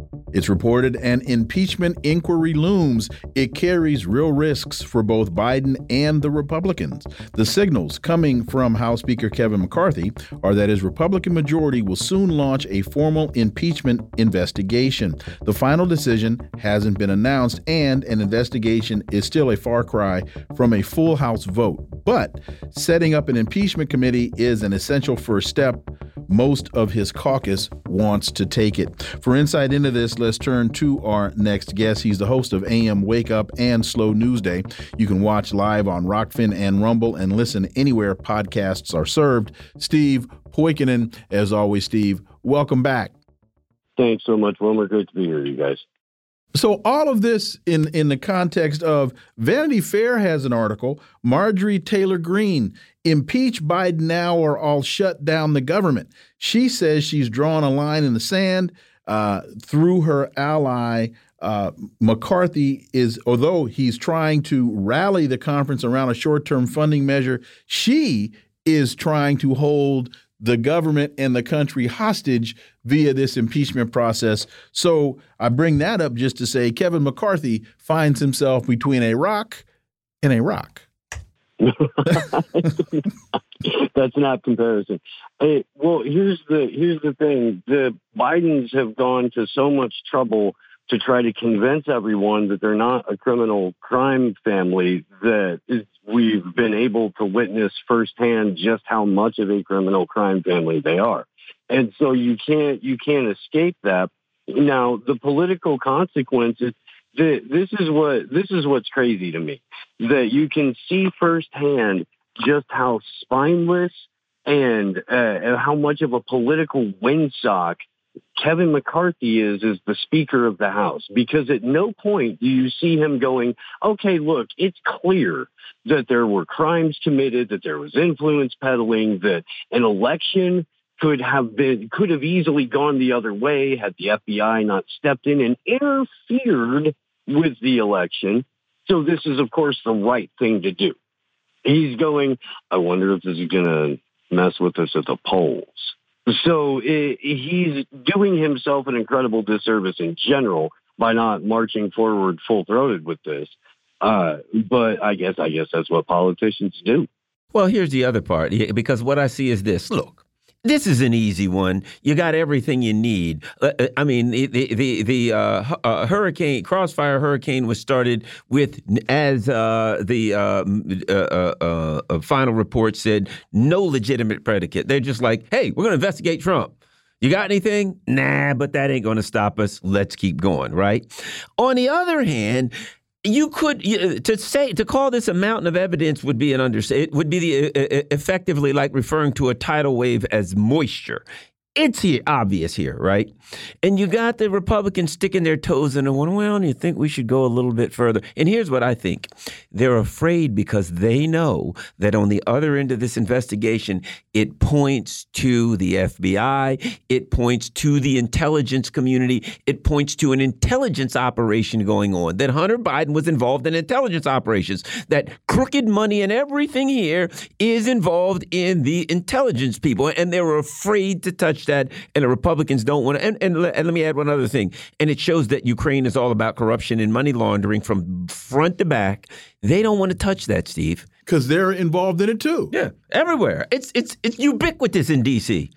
It's reported an impeachment inquiry looms. It carries real risks for both Biden and the Republicans. The signals coming from House Speaker Kevin McCarthy are that his Republican majority will soon launch a formal impeachment investigation. The final decision hasn't been announced, and an investigation is still a far cry from a full House vote. But setting up an impeachment committee is an essential first step. Most of his caucus wants to take it. For insight into this, let's turn to our next guest. He's the host of AM Wake Up and Slow News Day. You can watch live on Rokfin and Rumble and listen anywhere podcasts are served. Steve Poikonen, as always, Steve, welcome back. Thanks so much, Wilmer. Great to be here, you guys. So all of this in in the context of Vanity Fair has an article, Marjorie Taylor Greene, impeach Biden now or I'll shut down the government. She says she's drawn a line in the sand uh, through her ally. Uh, McCarthy is, although he's trying to rally the conference around a short term funding measure, she is trying to hold the government and the country hostage via this impeachment process. So I bring that up just to say Kevin McCarthy finds himself between a rock and a rock. That's not comparison. Hey, well, here's the here's the thing: the Bidens have gone to so much trouble to try to convince everyone that they're not a criminal crime family that we've been able to witness firsthand just how much of a criminal crime family they are. And so you can't you can't escape that. Now, the political consequences the, this is what this is what's crazy to me that you can see firsthand just how spineless and uh, how much of a political windsock Kevin McCarthy is as the Speaker of the House. Because at no point do you see him going, okay, look, it's clear that there were crimes committed, that there was influence peddling, that an election could have been could have easily gone the other way had the FBI not stepped in and interfered with the election. So this is of course the right thing to do. He's going, I wonder if this is going to mess with us at the polls. So it, he's doing himself an incredible disservice in general by not marching forward full throated with this. Uh, but I guess I guess that's what politicians do. Well, here's the other part because what I see is this. Look, this is an easy one. You got everything you need. Uh, uh I mean, the the the uh, uh, hurricane crossfire hurricane was started with as uh, the uh, final report said, no legitimate predicate. They're just like, hey, we're going to investigate Trump. You got anything? Nah, but that ain't going to stop us. Let's keep going, right? On the other hand, you could uh, to say to call this a mountain of evidence would be an understatement. it would be the uh, uh, effectively like referring to a tidal wave as moisture it's obvious here, right? And you got the Republicans sticking their toes in the one. Well, you think we should go a little bit further. And here's what I think: they're afraid because they know that on the other end of this investigation, it points to the FBI, it points to the intelligence community, it points to an intelligence operation going on. That Hunter Biden was involved in intelligence operations. That crooked money and everything here is involved in the intelligence people, and they were afraid to touch that, and the Republicans don't want to. And, and, and let me add one other thing. And it shows that Ukraine is all about corruption and money laundering from front to back. They don't want to touch that, Steve, because they're involved in it too. Yeah, everywhere. It's it's it's ubiquitous in D.C.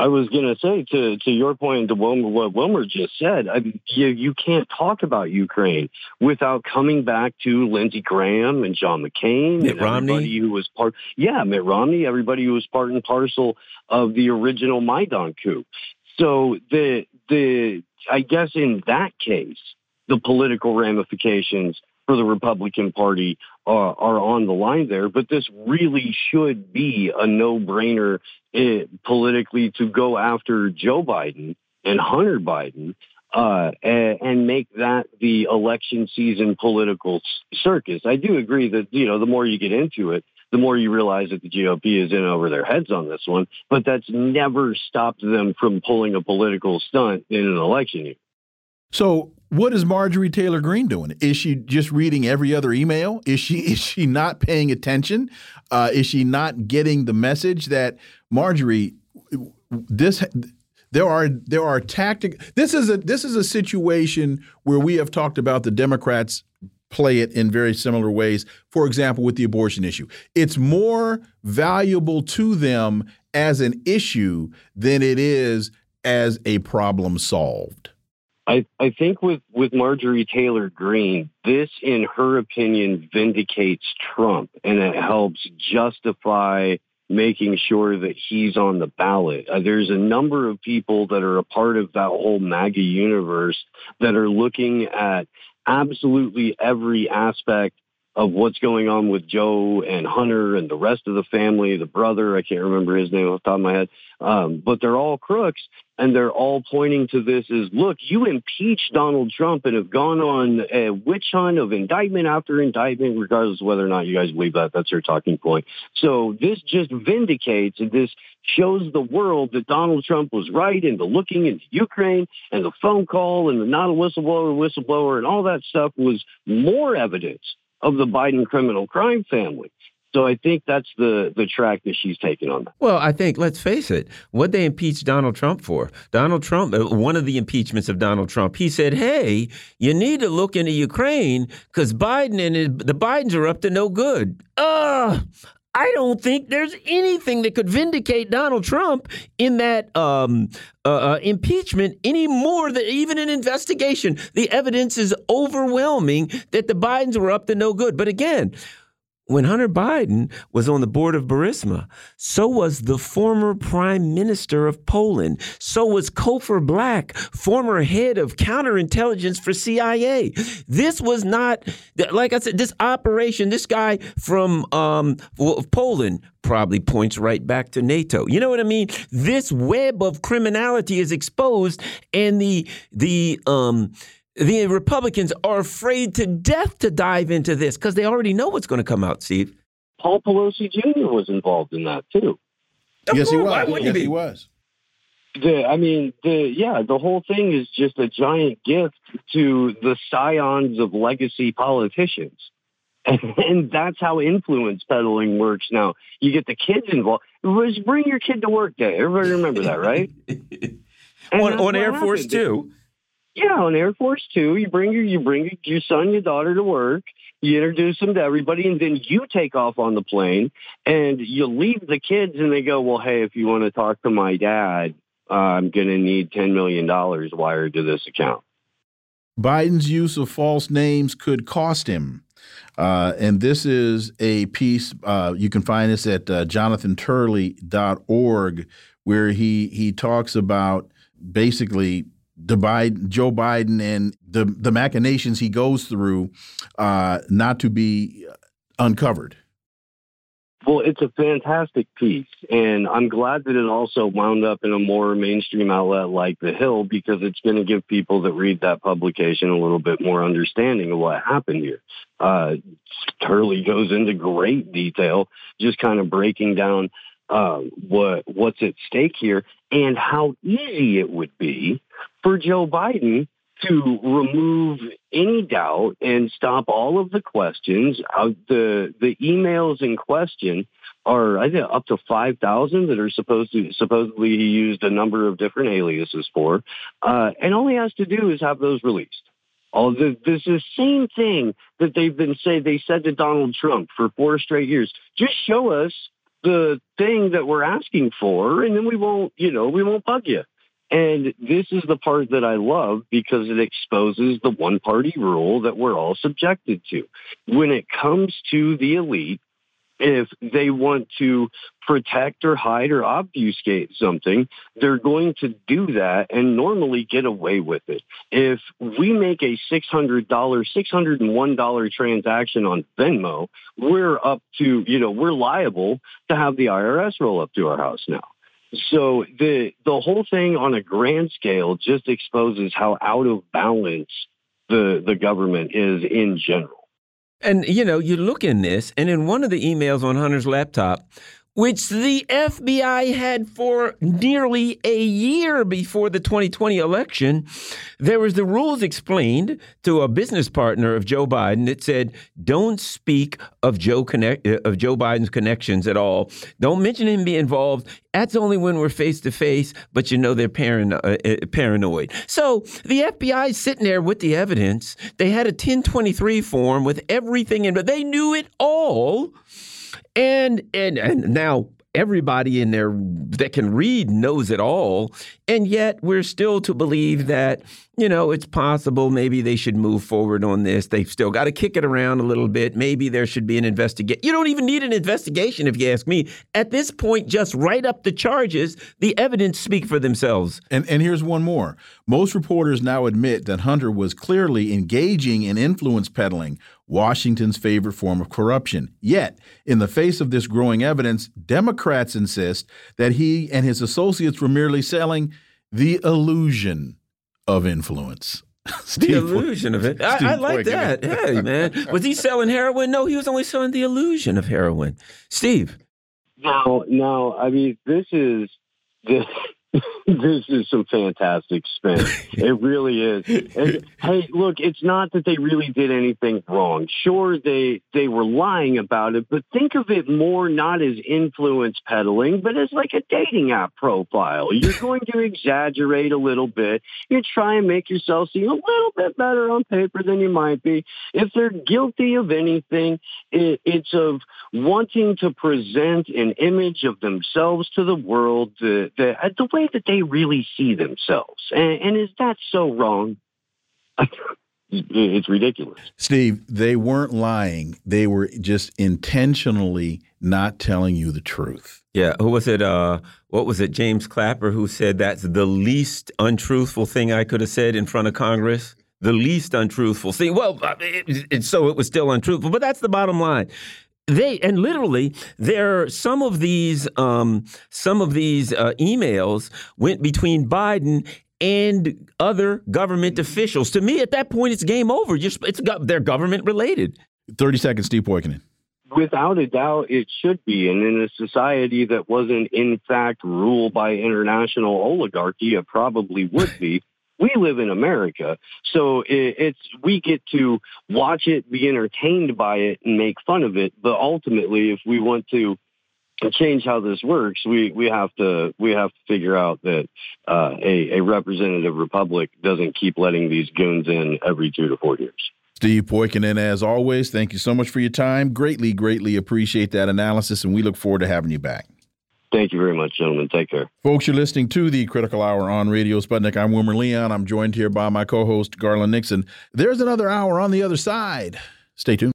I was going to say to to your point to Wilmer, what Wilmer just said. I mean, you you can't talk about Ukraine without coming back to Lindsey Graham and John McCain Mitt and Romney. who was part. Yeah, Mitt Romney. Everybody who was part and parcel of the original Maidan coup. So the the I guess in that case, the political ramifications for the Republican Party are, are on the line there. But this really should be a no-brainer eh, politically to go after Joe Biden and Hunter Biden uh, and, and, make that the election season political circus. I do agree that you know the more you get into it, the more you realize that the GOP is in over their heads on this one. But that's never stopped them from pulling a political stunt in an election year. So, what is Marjorie Taylor Greene doing? Is she just reading every other email? Is she is she not paying attention? Uh, is she not getting the message that Marjorie this there are there are tactic. This is a this is a situation where we have talked about the Democrats play it in very similar ways. For example, with the abortion issue, it's more valuable to them as an issue than it is as a problem solved. I, I think with, with Marjorie Taylor Greene, this, in her opinion, vindicates Trump and it helps justify making sure that he's on the ballot. Uh, there's a number of people that are a part of that whole MAGA universe that are looking at absolutely every aspect of what's going on with Joe and Hunter and the rest of the family, the brother, I can't remember his name off the top of my head, um, but they're all crooks and they're all pointing to this as, look, you impeached Donald Trump and have gone on a witch hunt of indictment after indictment, regardless of whether or not you guys believe that. That's your talking point. So this just vindicates and this shows the world that Donald Trump was right in the looking into Ukraine and the phone call and the not a whistleblower, whistleblower, and all that stuff was more evidence of the Biden criminal crime family. So I think that's the the track that she's taking on that. Well, I think let's face it, what they impeached Donald Trump for. Donald Trump, uh, one of the impeachments of Donald Trump, he said, "Hey, you need to look into Ukraine because Biden and his, the Bidens are up to no good." Uh, I don't think there's anything that could vindicate Donald Trump in that um, uh, uh, impeachment any more than even an investigation. The evidence is overwhelming that the Bidens were up to no good. But again, when Hunter Biden was on the board of Burisma, so was the former prime minister of Poland. So was Cofer Black, former head of counterintelligence for CIA. This was not, like I said, this operation, this guy from um, Poland probably points right back to NATO. You know what I mean? This web of criminality is exposed, and the the um, the Republicans are afraid to death to dive into this because they already know what's going to come out, Steve. Paul Pelosi Jr. was involved in that too. yes, he was. Why Yes, he he was. The, I mean, the yeah, the whole thing is just a giant gift to the scions of legacy politicians. And, and that's how influence peddling works now. You get the kids involved. It was bring your kid to work day. Everybody remember that, right? on, on Air Force Two. Yeah, on Air Force Two, you bring your you bring your son, your daughter to work. You introduce them to everybody, and then you take off on the plane, and you leave the kids, and they go, "Well, hey, if you want to talk to my dad, uh, I'm going to need ten million dollars wired to this account." Biden's use of false names could cost him. Uh, and this is a piece, uh, you can find this at uh, jonathanturley.org, where he, he talks about basically the Biden, Joe Biden and the the machinations he goes through uh, not to be uncovered. Well, it's a fantastic piece, and I'm glad that it also wound up in a more mainstream outlet like The Hill because it's going to give people that read that publication a little bit more understanding of what happened here. Uh, Turley goes into great detail, just kind of breaking down uh, what what's at stake here and how easy it would be for Joe Biden to remove any doubt and stop all of the questions. Uh, the the emails in question are I think up to five thousand that are supposed to supposedly he used a number of different aliases for, uh, and all he has to do is have those released. All the, this is the same thing that they've been say they said to Donald Trump for four straight years. Just show us the thing that we're asking for, and then we won't, you know, we won't bug you. And this is the part that I love because it exposes the one party rule that we're all subjected to. When it comes to the elite, if they want to protect or hide or obfuscate something, they're going to do that and normally get away with it. If we make a $600, $601 transaction on Venmo, we're up to, you know, we're liable to have the IRS roll up to our house now. So the the whole thing on a grand scale just exposes how out of balance the the government is in general. And you know, you look in this, and in one of the emails on Hunter's laptop, which the FBI had for nearly a year before the 2020 election. There was the rules explained to a business partner of Joe Biden. It said, "Don't speak of Joe connect of Joe Biden's connections at all. Don't mention him being involved. That's only when we're face to face." But you know they're parano uh, uh paranoid. So the FBI is sitting there with the evidence. They had a 1023 form with everything in, but they knew it all. And and and now everybody in there that can read knows it all. And yet we're still to believe that, you know, it's possible maybe they should move forward on this. They've still got to kick it around a little bit. Maybe there should be an investigation. You don't even need an investigation, if you ask me. At this point, just write up the charges. The evidence speak for themselves. And and here's one more. Most reporters now admit that Hunter was clearly engaging in influence peddling Washington's favorite form of corruption. Yet, in the face of this growing evidence, Democrats insist that he and his associates were merely selling the illusion of influence. the illusion of it. I, I like that. hey, man. Was he selling heroin? No, he was only selling the illusion of heroin. Steve. No, no. I mean, this is this this is some fantastic spin. It really is. And, hey, look, it's not that they really did anything wrong. Sure, they they were lying about it, but think of it more not as influence peddling, but as like a dating app profile. You're going to exaggerate a little bit. You try and make yourself seem a little bit better on paper than you might be. If they're guilty of anything, it, it's of wanting to present an image of themselves to the world the, the, the way that they really see themselves. And, and is that so wrong? it's ridiculous. Steve, they weren't lying. They were just intentionally not telling you the truth. Yeah, who was it? Uh, what was it? James Clapper who said that's the least untruthful thing I could have said in front of Congress. The least untruthful. thing. well, uh, it, it, so it was still untruthful, but that's the bottom line they and literally there some of these um, some of these uh, emails went between Biden and other government officials. To me, at that point, it's game over. Just it's they're government related. Thirty seconds, Steve Poikonen. Without a doubt, it should be. And in a society that wasn't, in fact, ruled by international oligarchy, it probably would be we live in America, so it, it's we get to watch it, be entertained by it, and make fun of it. But ultimately, if we want to change how this works, we we have to we have to figure out that uh, a, a representative republic doesn't keep letting these goons in every two to four years. Steve Poikonen, as always, thank you so much for your time. Greatly, greatly appreciate that analysis, and we look forward to having you back. Thank you very much, gentlemen. Take care. Folks, you're listening to the Critical Hour on Radio Sputnik. I'm Wilmer Leon. I'm joined here by my co host, Garland Nixon. There's another hour on the other side. Stay tuned.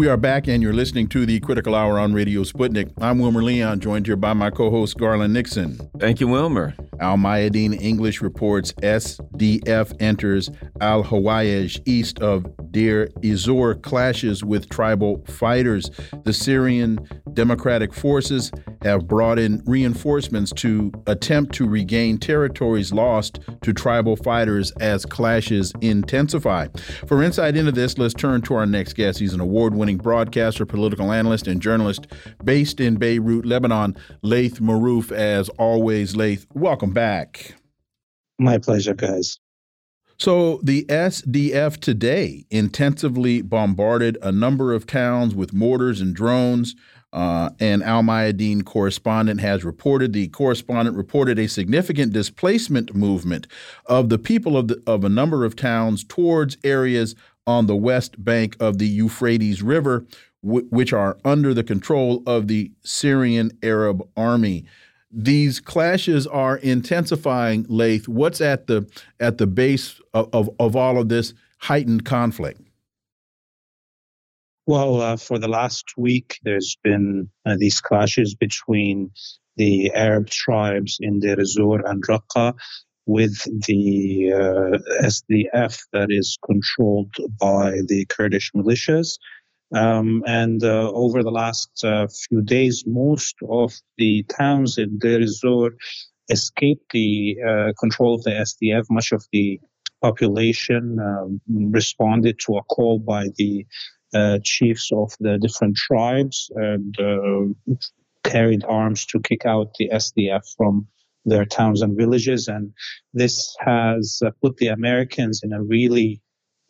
We are back, and you're listening to the Critical Hour on Radio Sputnik. I'm Wilmer Leon, joined here by my co host, Garland Nixon. Thank you, Wilmer. Al Mayadeen English reports SDF enters Al Hawayj east of Deir ez-Zor clashes with tribal fighters. The Syrian Democratic Forces have brought in reinforcements to attempt to regain territories lost to tribal fighters as clashes intensify. For insight into this, let's turn to our next guest. He's an award winning broadcaster, political analyst, and journalist based in Beirut, Lebanon. Laith Marouf, as always. Laith, welcome back. My pleasure, guys. So, the SDF today intensively bombarded a number of towns with mortars and drones. Uh, and Al Mayadeen correspondent has reported. The correspondent reported a significant displacement movement of the people of, the, of a number of towns towards areas on the west bank of the Euphrates River, which are under the control of the Syrian Arab Army. These clashes are intensifying. Laith, what's at the at the base of, of, of all of this heightened conflict? Well, uh, for the last week, there's been uh, these clashes between the Arab tribes in Deir ez-Zor and Raqqa with the uh, SDF that is controlled by the Kurdish militias. Um, and uh, over the last uh, few days, most of the towns in Deir ez-Zor escaped the uh, control of the SDF. Much of the population um, responded to a call by the uh, chiefs of the different tribes and uh, carried arms to kick out the SDF from their towns and villages. And this has uh, put the Americans in a really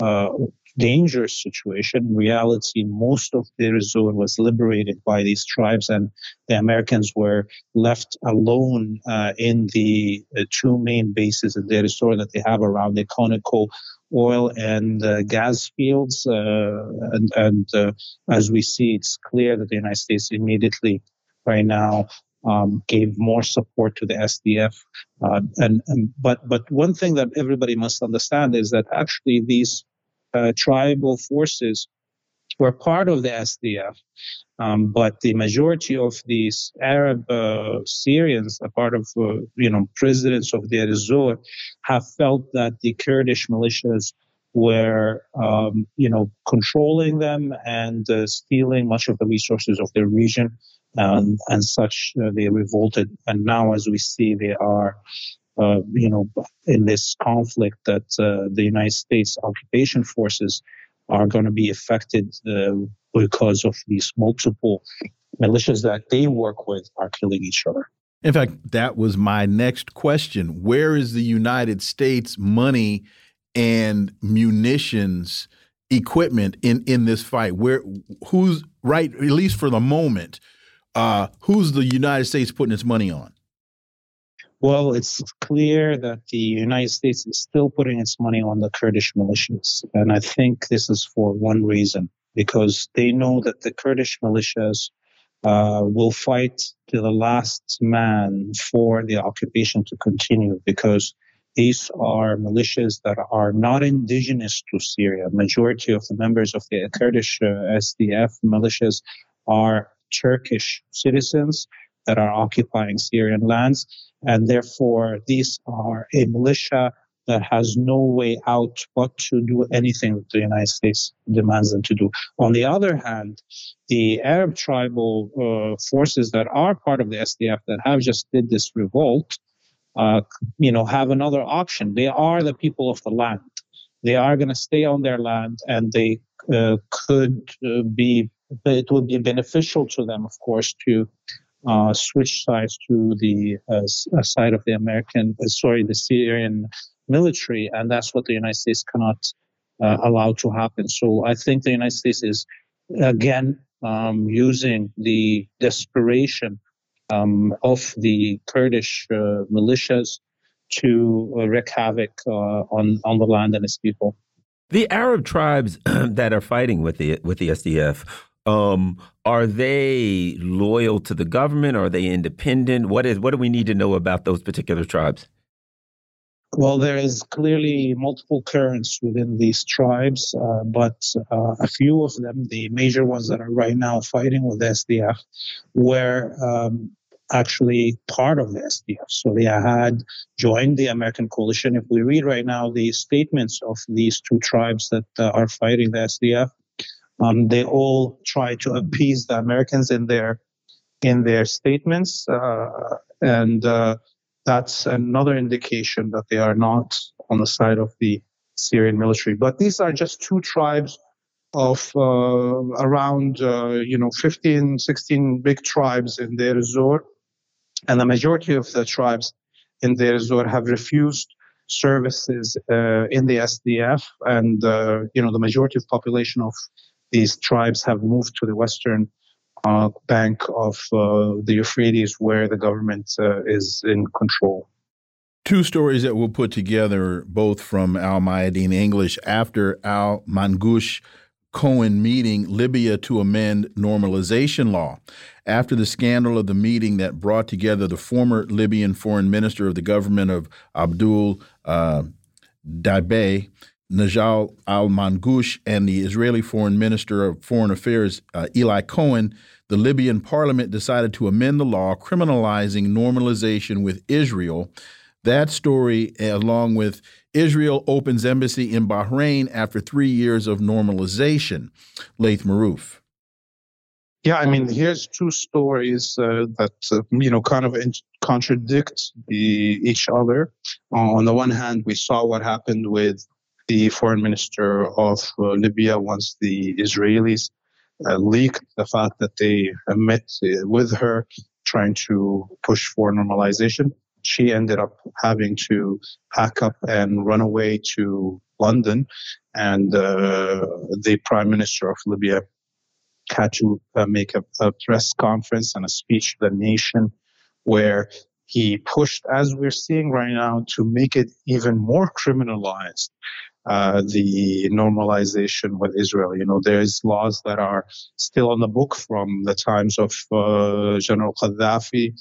uh, dangerous situation. In reality, most of the zone was liberated by these tribes, and the Americans were left alone uh, in the uh, two main bases in Deir ez-Zor that they have around the Conoco oil and uh, gas fields. Uh, and, and uh, as we see, it's clear that the United States immediately, right now, um, gave more support to the SDF. Uh, and, and, but but one thing that everybody must understand is that actually these uh, tribal forces were part of the SDF, um, but the majority of these Arab uh, Syrians, a part of uh, you know presidents of the ez have felt that the Kurdish militias were um, you know controlling them and uh, stealing much of the resources of their region, um, and such uh, they revolted. And now, as we see, they are uh, you know, in this conflict that uh, the United States occupation forces are going to be affected uh, because of these multiple militias that they work with are killing each other. In fact, that was my next question. Where is the United States money and munitions equipment in in this fight? Where who's right at least for the moment, uh, who's the United States putting its money on? Well, it's clear that the United States is still putting its money on the Kurdish militias. And I think this is for one reason because they know that the Kurdish militias uh, will fight to the last man for the occupation to continue because these are militias that are not indigenous to Syria. Majority of the members of the Kurdish uh, SDF militias are Turkish citizens that are occupying Syrian lands and therefore, these are a militia that has no way out but to do anything that the United States demands them to do. On the other hand, the Arab tribal uh, forces that are part of the SDF that have just did this revolt, uh, you know, have another option. They are the people of the land. They are going to stay on their land, and they uh, could uh, be. It would be beneficial to them, of course, to uh, switch sides to the uh, uh, side of the American, uh, sorry, the Syrian military, and that's what the United States cannot uh, allow to happen. So I think the United States is again um, using the desperation um, of the Kurdish uh, militias to wreak havoc on on the land and its people. The Arab tribes that are fighting with the with the SDF um, are they loyal to the government? Are they independent? What is what do we need to know about those particular tribes? Well, there is clearly multiple currents within these tribes, uh, but uh, a few of them, the major ones that are right now fighting with the SDF, were um, actually part of the SDF. So they had joined the American coalition. If we read right now the statements of these two tribes that uh, are fighting the SDF, um, they all try to appease the Americans in their in their statements, uh, and uh, that's another indication that they are not on the side of the Syrian military. But these are just two tribes of uh, around uh, you know 15, 16 big tribes in Deir ez-Zor, and the majority of the tribes in Deir ez-Zor have refused services uh, in the SDF, and uh, you know the majority of population of these tribes have moved to the western uh, bank of uh, the Euphrates, where the government uh, is in control. Two stories that we'll put together, both from Al Mayadeen English after Al Mangush Cohen meeting Libya to amend normalization law. After the scandal of the meeting that brought together the former Libyan foreign minister of the government of Abdul uh, Najal al Mangush, and the Israeli foreign minister of foreign affairs, uh, Eli Cohen, the Libyan parliament decided to amend the law criminalizing normalization with Israel. That story, along with Israel opens embassy in Bahrain after three years of normalization. Laith Marouf. Yeah, I mean, here's two stories uh, that uh, you know kind of contradict the, each other. Uh, on the one hand, we saw what happened with the foreign minister of uh, Libya once the Israelis uh, leaked the fact that they met uh, with her trying to push for normalization she ended up having to pack up and run away to London, and uh, the prime minister of Libya had to uh, make a, a, press conference and a speech to the nation where he pushed, as we're seeing right now, to make it even more criminalized. Uh, the normalization with Israel. You know, there's laws that are still on the book from the times of uh, General Gaddafi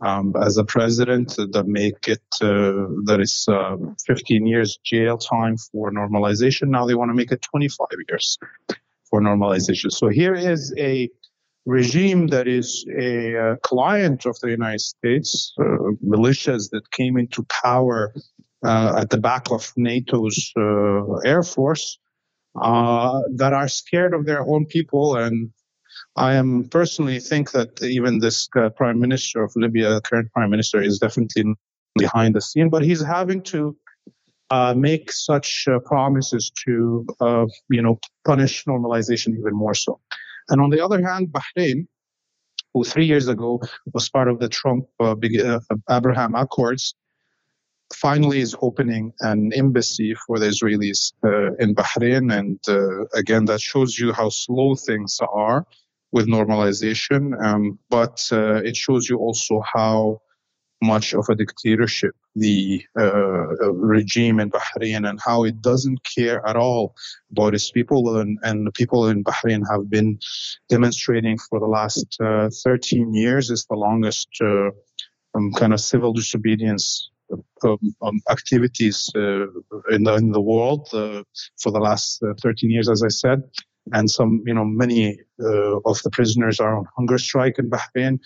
um, as a president that make it uh, that is uh, 15 years jail time for normalization. Now they want to make it 25 years for normalization. So here is a regime that is a, uh, client of the United States, uh, militias that came into power at the back of NATO's uh, air force. that are scared of their own people and I am personally think that even this uh, prime minister of Libya, current prime minister, is definitely behind the scene, but he's having to uh, make such uh, promises to, uh, you know, punish normalization even more so. And on the other hand, Bahrain, who three years ago was part of the Trump uh, uh, Abraham Accords, finally is opening an embassy for the Israelis in Bahrain. And again, that shows you how slow things are with normalization, um, but uh, it shows you also how much of a dictatorship the uh, regime in Bahrain and how it doesn't care at all about its people. And, and the people in Bahrain have been demonstrating for the last uh, 13 years. It's the longest uh, um, kind of civil disobedience um, um, activities uh, in, the, in the world uh, for the last uh, 13 years, as I said and some, you know, many uh, of the prisoners are on hunger strike in Bahrain,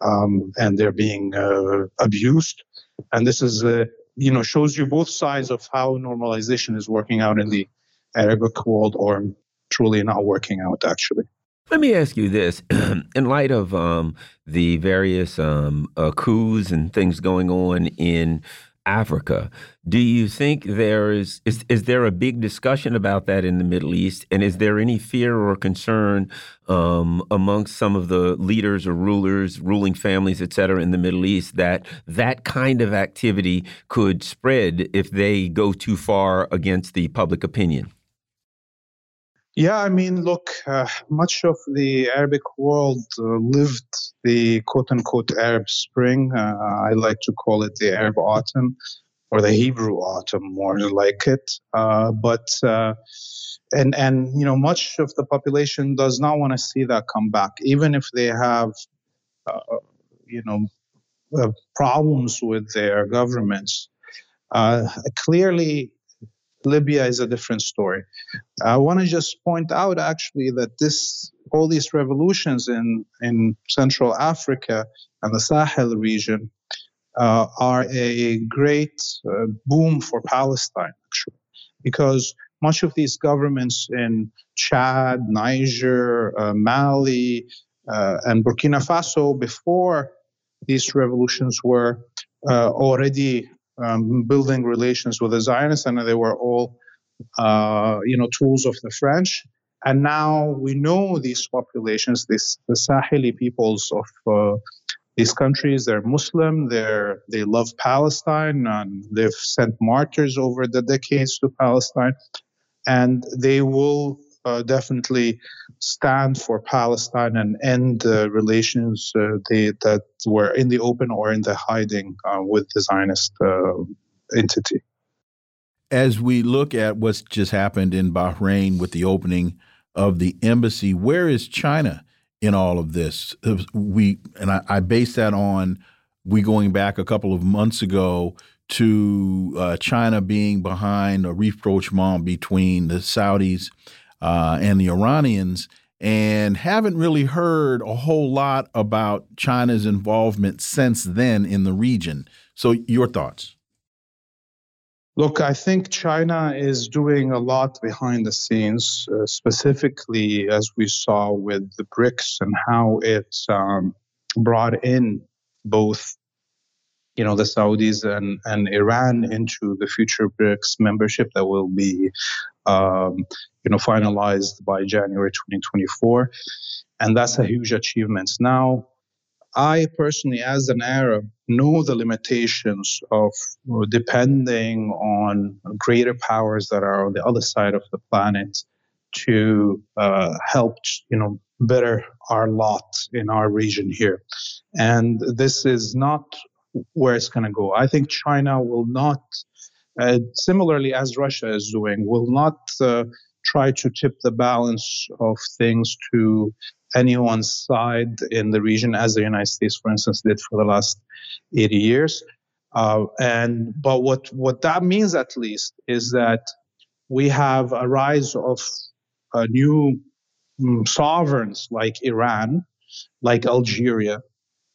um, and they're being uh, abused. And this is, uh, you know, shows you both sides of how normalization is working out in the Arabic world, or truly not working out, actually. Let me ask you this: in light of um, the various um, uh, coups and things going on in Africa. Do you think there is, is is there a big discussion about that in the Middle East, and is there any fear or concern um, amongst some of the leaders or rulers, ruling families, et cetera, in the Middle East that that kind of activity could spread if they go too far against the public opinion? Yeah, I mean, look, uh, much of the Arabic world uh, lived the quote unquote Arab Spring. Uh, I like to call it the Arab Autumn or the Hebrew Autumn, more like it. Uh, but, uh, and, and, you know, much of the population does not want to see that come back, even if they have, uh, you know, problems with their governments. clearly, Libya is a different story. I want to just point out actually that this all these revolutions in in Central Africa and the Sahel region uh, are a great uh, boom for Palestine actually, because much of these governments in Chad, Niger, uh, Mali, uh, and Burkina Faso before these revolutions were uh, already um, building relations with the Zionists, and they were all, uh, you know, tools of the French. And now we know these populations, this, the Saheli peoples of uh, these countries, they're Muslim, they're, they love Palestine, and they've sent martyrs over the decades to Palestine, and they will uh, definitely stand for Palestine and end the relations uh, they, that were in the open or in the hiding uh, with the Zionist uh, entity. As we look at what's just happened in Bahrain with the opening of the embassy, where is China in all of this? We and I, I base that on we going back a couple of months ago to uh, China being behind a rapprochement between the Saudis uh, and the Iranians, and haven't really heard a whole lot about China's involvement since then in the region. So, your thoughts? Look, I think China is doing a lot behind the scenes, uh, specifically as we saw with the BRICS and how it um, brought in both you know the Saudis and, and Iran into the future BRICS membership that will be um, you know finalized by January 2024, and that's a huge achievement. Now, I personally, as an Arab, know the limitations of depending on greater powers that are on the other side of the planet to uh, help you know better our lot in our region here and this is not where it's going to go. I think China will not, similarly as Russia is doing, will not uh, try to tip the balance of things to anyone's side in the region, as the United States, for instance, did for the last 80 years. Uh, and but what what that means at least is that we have a rise of uh, new um, sovereigns like Iran, like Algeria,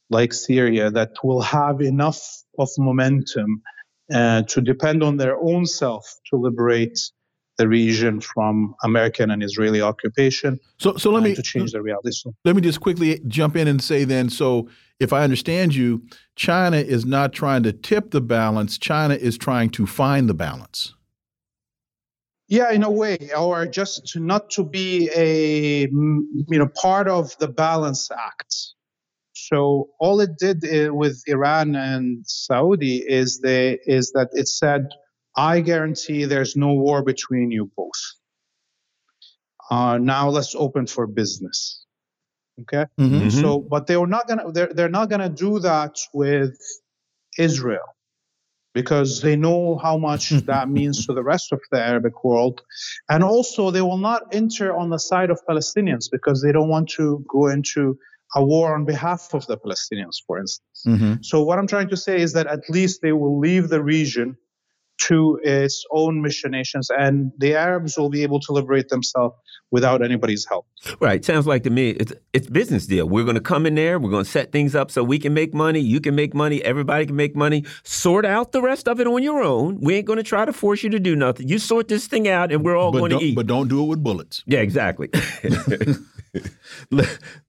like Syria that will have enough of momentum uh, to depend on their own self to liberate the region from American and Israeli occupation. So, so let me to change the reality. So, let me just quickly jump in and say then. So, if I understand you, China is not trying to tip the balance. China is trying to find the balance. Yeah, in a way, or just to not to be a you know part of the balance act. So all it did uh, with Iran and Saudi is they is that it said, "I guarantee there's no war between you both." Uh, now let's open for business. Okay. Mm-hmm. So, but they were not gonna they're they're not gonna do that with Israel because they know how much that means to the rest of the Arabic world. And also, they will not enter on the side of Palestinians because they don't want to go into a war on behalf of the Palestinians, for instance. Mm-hmm. So, what I'm trying to say is that at least they will leave the region to its own machinations, and the Arabs will be able to liberate themselves without anybody's help. Right. Sounds like to me it's it's business deal. We're going to come in there. We're going to set things up so we can make money. You can make money. Everybody can make money. Sort out the rest of it on your own. We ain't going to try to force you to do nothing. You sort this thing out, and we're all going to eat. But don't do it with bullets. Yeah, exactly.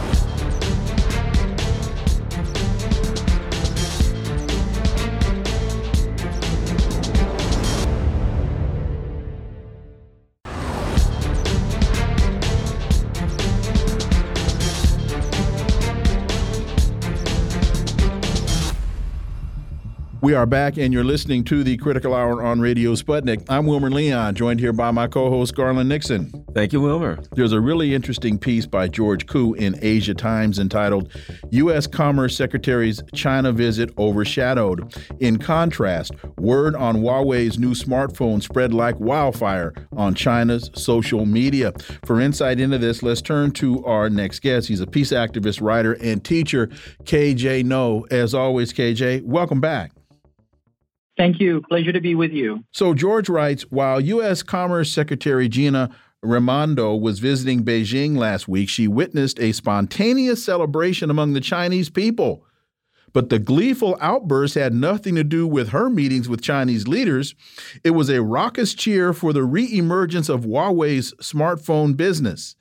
We are back, and you're listening to the Critical Hour on Radio Sputnik. I'm Wilmer Leon, joined here by my co host, Garland Nixon. Thank you, Wilmer. There's a really interesting piece by George Koo in Asia Times entitled U.S. Commerce Secretary's China Visit Overshadowed. In contrast, word on Huawei's new smartphone spread like wildfire on China's social media. For insight into this, let's turn to our next guest. He's a peace activist, writer, and teacher, KJ Noh. As always, KJ, welcome back. Thank you. Pleasure to be with you. So, George writes While U.S. Commerce Secretary Gina Raimondo was visiting Beijing last week, she witnessed a spontaneous celebration among the Chinese people. But the gleeful outburst had nothing to do with her meetings with Chinese leaders. It was a raucous cheer for the reemergence of Huawei's smartphone business.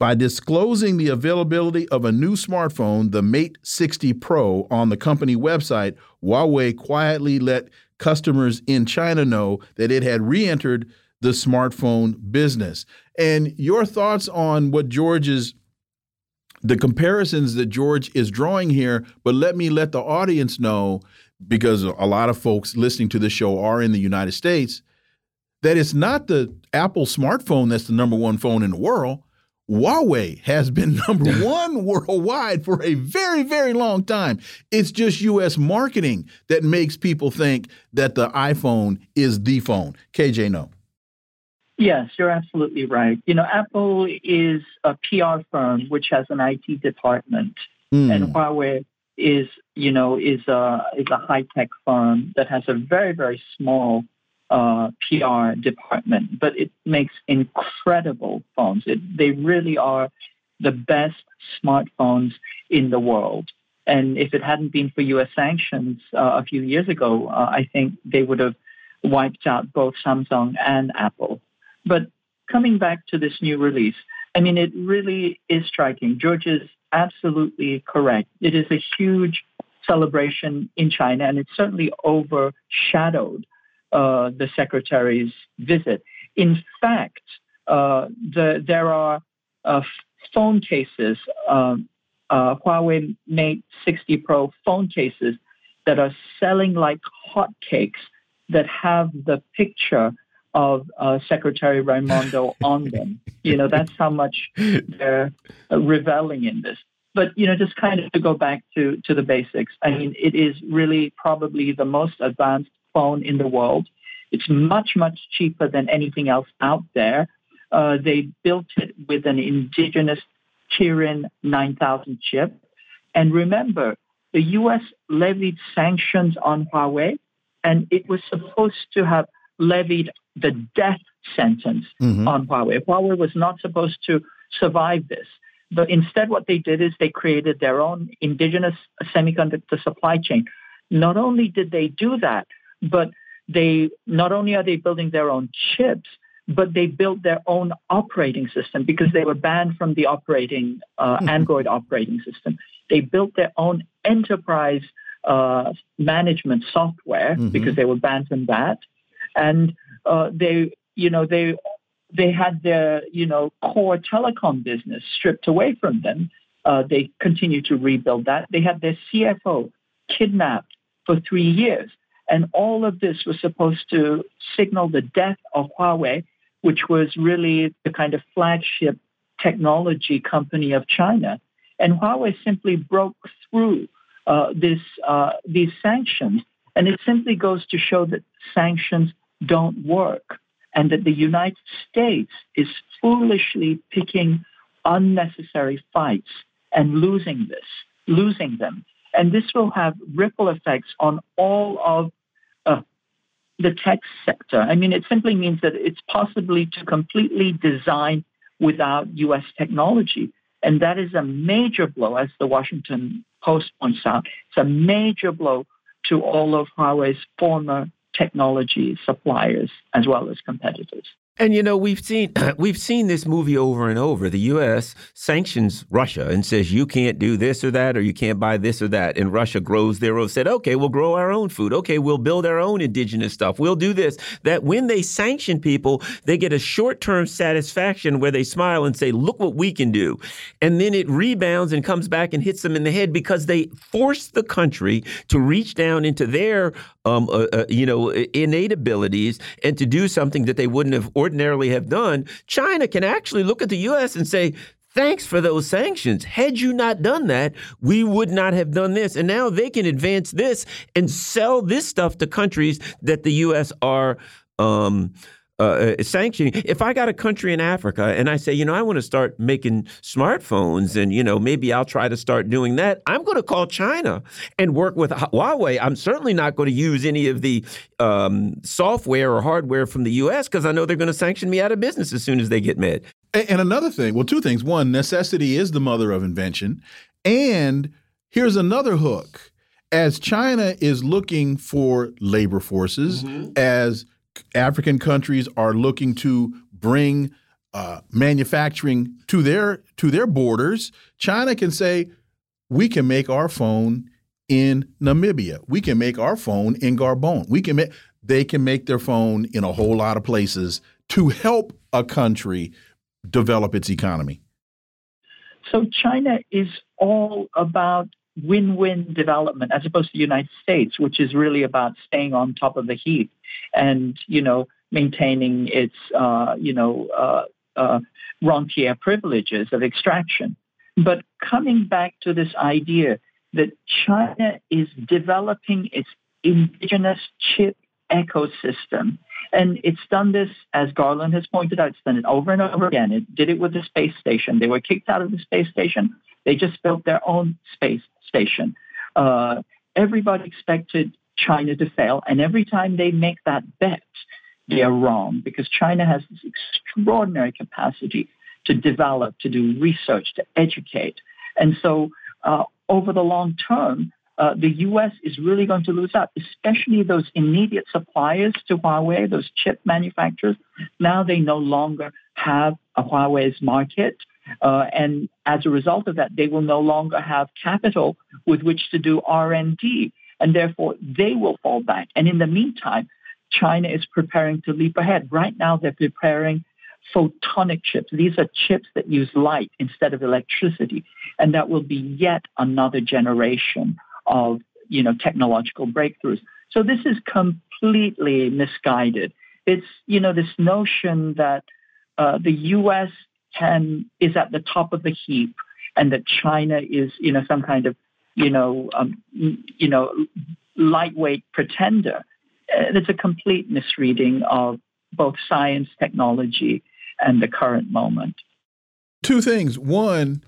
By disclosing the availability of a new smartphone, the Mate 60 Pro, on the company website, Huawei quietly let customers in China know that it had re entered the smartphone business. And your thoughts on what George is, the comparisons that George is drawing here, but let me let the audience know because a lot of folks listening to this show are in the United States, that it's not the Apple smartphone that's the number one phone in the world. Huawei has been number one worldwide for a very, very long time. It's just U.S. marketing that makes people think that the iPhone is the phone. KJ, Noh. Yes, you're absolutely right. You know, Apple is a PR firm which has an IT department, mm. and Huawei is, you know, is a is a high tech firm that has a very very small uh, PR department, but it makes incredible phones. It, they really are the best smartphones in the world. And if it hadn't been for U.S. sanctions uh, a few years ago, uh, I think they would have wiped out both Samsung and Apple. But coming back to this new release, I mean, it really is striking. George is absolutely correct. It is a huge celebration in China, and it's certainly overshadowed uh, the secretary's visit. In fact, uh, the, there are uh, phone cases, um, uh, Huawei Mate 60 Pro phone cases that are selling like hotcakes that have the picture of uh, Secretary Raimondo on them. You know, that's how much they're reveling in this. But you know, just kind of to go back to to the basics. I mean, it is really probably the most advanced phone in the world. It's much, much cheaper than anything else out there. Uh, they built it with an indigenous Kirin 9000 chip. And remember, the US levied sanctions on Huawei, and it was supposed to have levied the death sentence mm-hmm. on Huawei. Huawei was not supposed to survive this. But instead, what they did is they created their own indigenous semiconductor supply chain. Not only did they do that, but they not only are they building their own chips, but they built their own operating system because they were banned from the operating uh, mm-hmm. Android operating system. They built their own enterprise uh, management software mm-hmm. because they were banned from that, and uh, they, you know, they they had their you know core telecom business stripped away from them. Uh, they continued to rebuild that. They had their CFO kidnapped for three years. And all of this was supposed to signal the death of Huawei, which was really the kind of flagship technology company of China. And Huawei simply broke through uh, this, uh, these sanctions. And it simply goes to show that sanctions don't work and that the United States is foolishly picking unnecessary fights and losing this, losing them. And this will have ripple effects on all of the tech sector. I mean, it simply means that it's possibly to completely design without U.S. technology. And that is a major blow, as the Washington Post points out. It's a major blow to all of Huawei's former technology suppliers as well as competitors. And you know we've seen we've seen this movie over and over. The U.S. sanctions Russia and says you can't do this or that, or you can't buy this or that. And Russia grows their own. Said, okay, we'll grow our own food. Okay, we'll build our own indigenous stuff. We'll do this. That when they sanction people, they get a short term satisfaction where they smile and say, look what we can do, and then it rebounds and comes back and hits them in the head because they force the country to reach down into their um, uh, uh, you know innate abilities and to do something that they wouldn't have ordinarily have done, China can actually look at the U.S. and say, thanks for those sanctions. Had you not done that, we would not have done this. And now they can advance this and sell this stuff to countries that the U.S. are. Um, uh, uh, sanctioning. If I got a country in Africa and I say, you know, I want to start making smartphones and, you know, maybe I'll try to start doing that, I'm going to call China and work with Huawei. I'm certainly not going to use any of the um, software or hardware from the U.S. because I know they're going to sanction me out of business as soon as they get mad. And another thing, well, two things. One, necessity is the mother of invention. And here's another hook. As China is looking for labor forces, mm -hmm. as African countries are looking to bring uh, manufacturing to their to their borders. China can say, we can make our phone in Namibia. We can make our phone in Gabon. We can make they can make their phone in a whole lot of places to help a country develop its economy. So China is all about win-win development as opposed to the United States, which is really about staying on top of the heap and you know maintaining its uh, you know uh, uh, rentier privileges of extraction. But coming back to this idea that China is developing its indigenous chip ecosystem. And it's done this, as Garland has pointed out, it's done it over and over again. It did it with the space station. They were kicked out of the space station. They just built their own space station. Uh, everybody expected China to fail. And every time they make that bet, they are wrong because China has this extraordinary capacity to develop, to do research, to educate. And so uh, over the long term, uh, the U.S. is really going to lose out, especially those immediate suppliers to Huawei, those chip manufacturers. Now they no longer have a Huawei's market. Uh, and as a result of that, they will no longer have capital with which to do R&D. And therefore, they will fall back. And in the meantime, China is preparing to leap ahead. Right now, they're preparing photonic chips. These are chips that use light instead of electricity. And that will be yet another generation of you know technological breakthroughs. So this is completely misguided. It's you know this notion that uh, the U.S. can is at the top of the heap and that China is you know some kind of you know um, you know lightweight pretender. It's a complete misreading of both science, technology, and the current moment. Two things. One,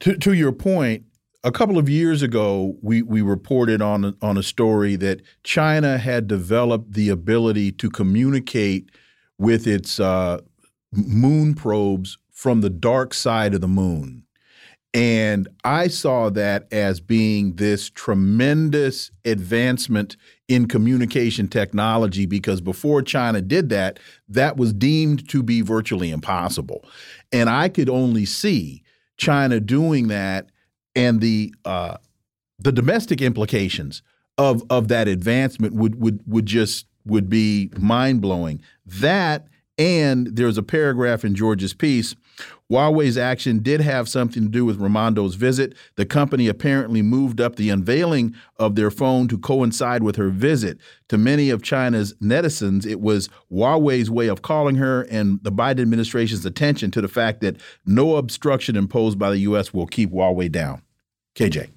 to, to your point, a couple of years ago, we, we reported on, on a story that China had developed the ability to communicate with its uh, moon probes from the dark side of the moon. And I saw that as being this tremendous advancement in communication technology because before China did that, that was deemed to be virtually impossible. And I could only see China doing that and the uh, the domestic implications of of that advancement would would would just would be mind blowing. That and there's a paragraph in George's piece Huawei's action did have something to do with Raimondo's visit. The company apparently moved up the unveiling of their phone to coincide with her visit. To many of China's netizens, it was Huawei's way of calling her and the Biden administration's attention to the fact that no obstruction imposed by the U.S. will keep Huawei down. KJ.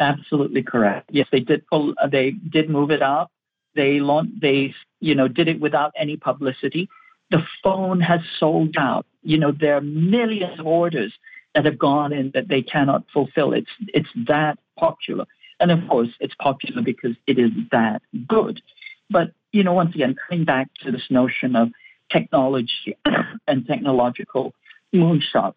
Absolutely correct. Yes, they did pull. Uh, they did move it up. They launched. They you know did it without any publicity. The phone has sold out you know, there are millions of orders that have gone in that they cannot fulfill. It's it's that popular. And of course, it's popular because it is that good. But, you know, once again, coming back to this notion of technology and technological moonshots,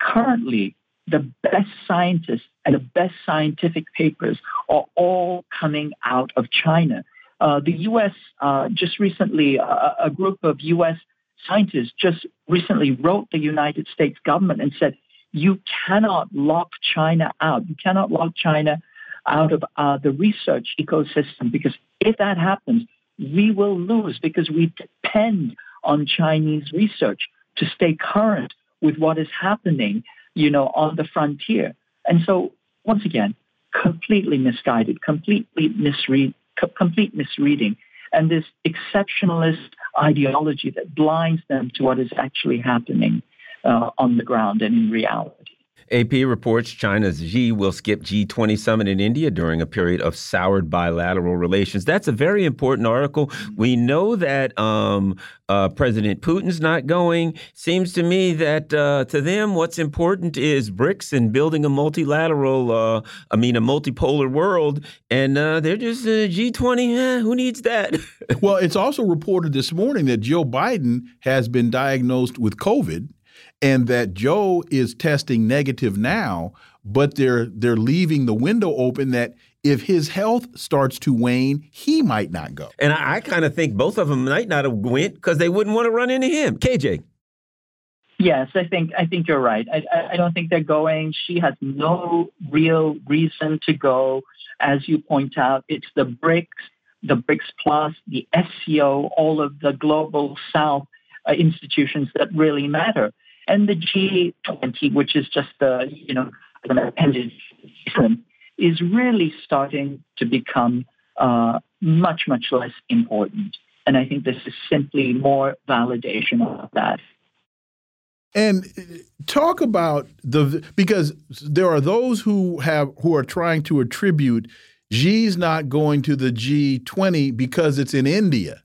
currently the best scientists and the best scientific papers are all coming out of China. Uh, the U.S. Uh, just recently, uh, a group of U.S scientists just recently wrote the United States government and said, you cannot lock China out. You cannot lock China out of uh, the research ecosystem because if that happens, we will lose because we depend on Chinese research to stay current with what is happening, you know, on the frontier. And so, once again, completely misguided, completely misread, complete misreading, and this exceptionalist ideology that blinds them to what is actually happening uh, on the ground and in reality. AP reports China's Xi will skip G20 summit in India during a period of soured bilateral relations. That's a very important article. We know that um, uh, President Putin's not going. Seems to me that uh, to them, what's important is BRICS and building a multilateral, uh, I mean, a multipolar world. And uh, they're just uh, G20. Eh, who needs that? well, it's also reported this morning that Joe Biden has been diagnosed with COVID and that Joe is testing negative now, but they're they're leaving the window open that if his health starts to wane, he might not go. And I, I kind of think both of them might not have went because they wouldn't want to run into him. KJ. Yes, I think I think you're right. I, I don't think they're going. Xi has no real reason to go. As you point out, it's the BRICS, the BRICS Plus, the SCO, all of the global South uh, institutions that really matter and the G20, which is just the you know an appendage is really starting to become uh, much, much less important. And I think this is simply more validation of that. And talk about the because there are those who have who are trying to attribute Xi's not going to the G20 because it's in India,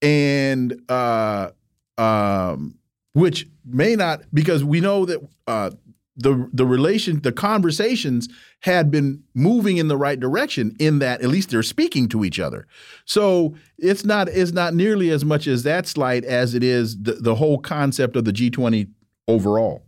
and uh, um, which may not because we know that uh, the the relation the conversations had been moving in the right direction in that at least they're speaking to each other. So it's not it's not nearly as much as that slight as it is the, the whole concept of the G20 overall.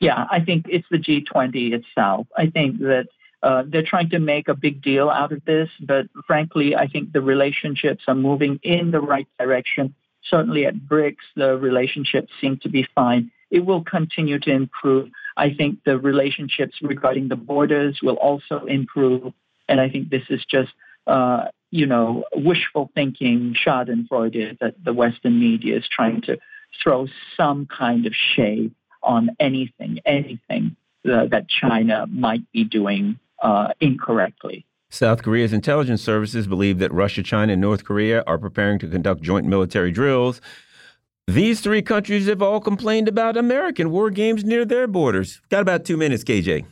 Yeah i think it's the G20 itself. I think that uh, they're trying to make a big deal out of this but frankly i think the relationships are moving in the right direction certainly at BRICS the relationships seem to be fine it will continue to improve. I think the relationships regarding the borders will also improve. And I think this is just, uh, you know, wishful thinking, Schadenfreude that the Western media is trying to throw some kind of shade on anything, anything uh, that China might be doing uh, incorrectly. South Korea's intelligence services believe that Russia, China, and North Korea are preparing to conduct joint military drills these three countries have all complained about American war games near their borders. Got about two minutes, KJ.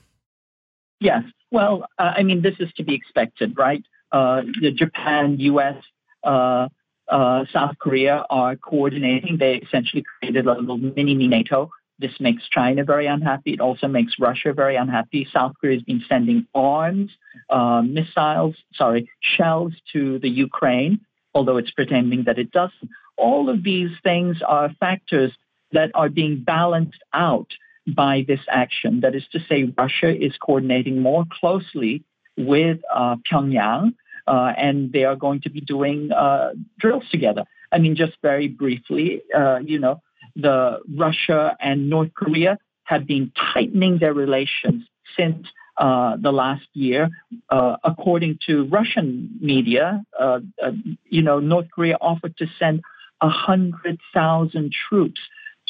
Yes. Well, uh, I mean, this is to be expected, right? Uh, Japan, U.S., uh, uh, South Korea are coordinating. They essentially created a little mini NATO. This makes China very unhappy. It also makes Russia very unhappy. South Korea has been sending arms, uh, missiles, sorry, shells to the Ukraine, although it's pretending that it doesn't. All of these things are factors that are being balanced out by this action. That is to say, Russia is coordinating more closely with uh, Pyongyang, uh, and they are going to be doing uh, drills together. I mean, just very briefly, uh, you know, the Russia and North Korea have been tightening their relations since uh, the last year. Uh, according to Russian media, uh, uh you know, North Korea offered to send 100,000 troops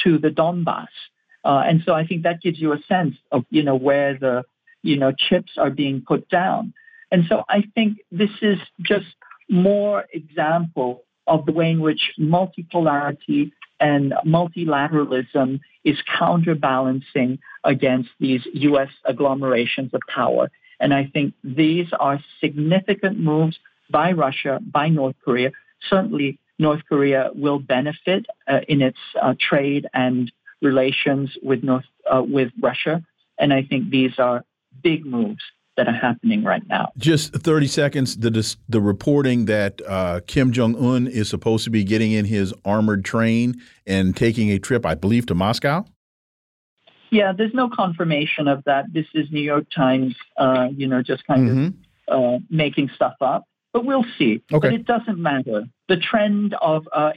to the Donbass. Uh, and so I think that gives you a sense of, you know, where the, you know, chips are being put down. And so I think this is just more example of the way in which multipolarity and multilateralism is counterbalancing against these U.S. agglomerations of power. And I think these are significant moves by Russia, by North Korea, certainly North Korea will benefit uh, in its uh, trade and relations with North uh, with Russia, and I think these are big moves that are happening right now. Just 30 seconds. The the reporting that uh, Kim Jong Un is supposed to be getting in his armored train and taking a trip, I believe, to Moscow. Yeah, there's no confirmation of that. This is New York Times, uh, you know, just kind mm -hmm. of uh, making stuff up. But we'll see. Okay. But it doesn't matter. The trend of uh,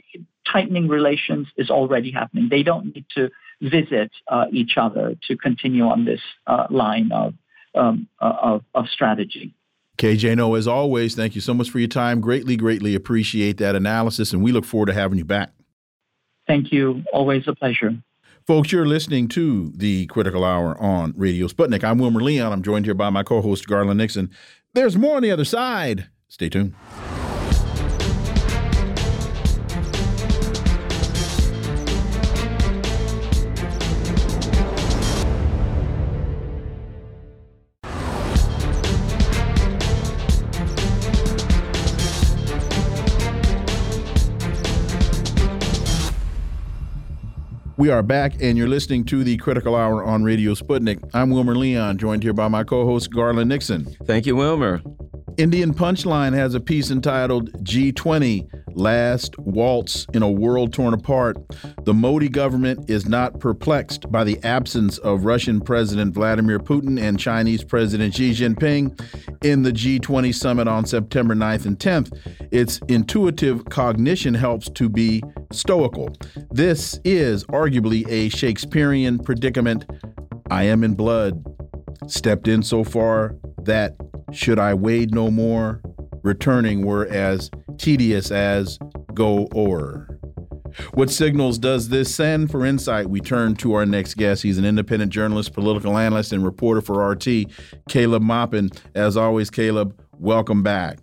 tightening relations is already happening. They don't need to visit uh, each other to continue on this uh, line of, um, uh, of, of strategy. KJ Noh, as always, thank you so much for your time. Greatly, greatly appreciate that analysis, and we look forward to having you back. Thank you. Always a pleasure. Folks, you're listening to the Critical Hour on Radio Sputnik. I'm Wilmer Leon. I'm joined here by my co host, Garland Nixon. There's more on the other side. Stay tuned. We are back, and you're listening to the Critical Hour on Radio Sputnik. I'm Wilmer Leon, joined here by my co host, Garland Nixon. Thank you, Wilmer. Indian Punchline has a piece entitled G20 Last Waltz in a World Torn Apart. The Modi government is not perplexed by the absence of Russian President Vladimir Putin and Chinese President Xi Jinping in the G20 summit on September 9th and 10th. Its intuitive cognition helps to be stoical. This is arguably a Shakespearean predicament. I am in blood, stepped in so far that should I wade no more, returning were as tedious as go or. What signals does this send? For insight, we turn to our next guest. He's an independent journalist, political analyst, and reporter for RT, Caleb Maupin. As always, Caleb, welcome back.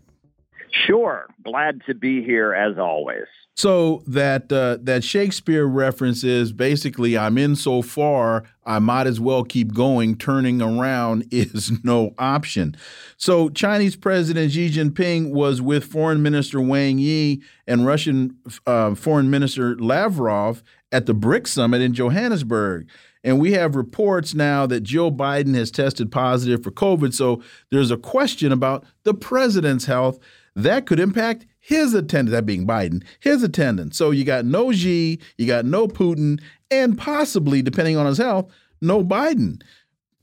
Sure. Glad to be here as always. So that uh, that Shakespeare reference is basically I'm in so far I might as well keep going. Turning around is no option. So Chinese President Xi Jinping was with Foreign Minister Wang Yi and Russian uh, Foreign Minister Lavrov at the BRICS summit in Johannesburg. And we have reports now that Joe Biden has tested positive for COVID. So there's a question about the president's health that could impact his attendance, that being Biden, his attendance. So you got no Xi, you got no Putin, and possibly, depending on his health, no Biden.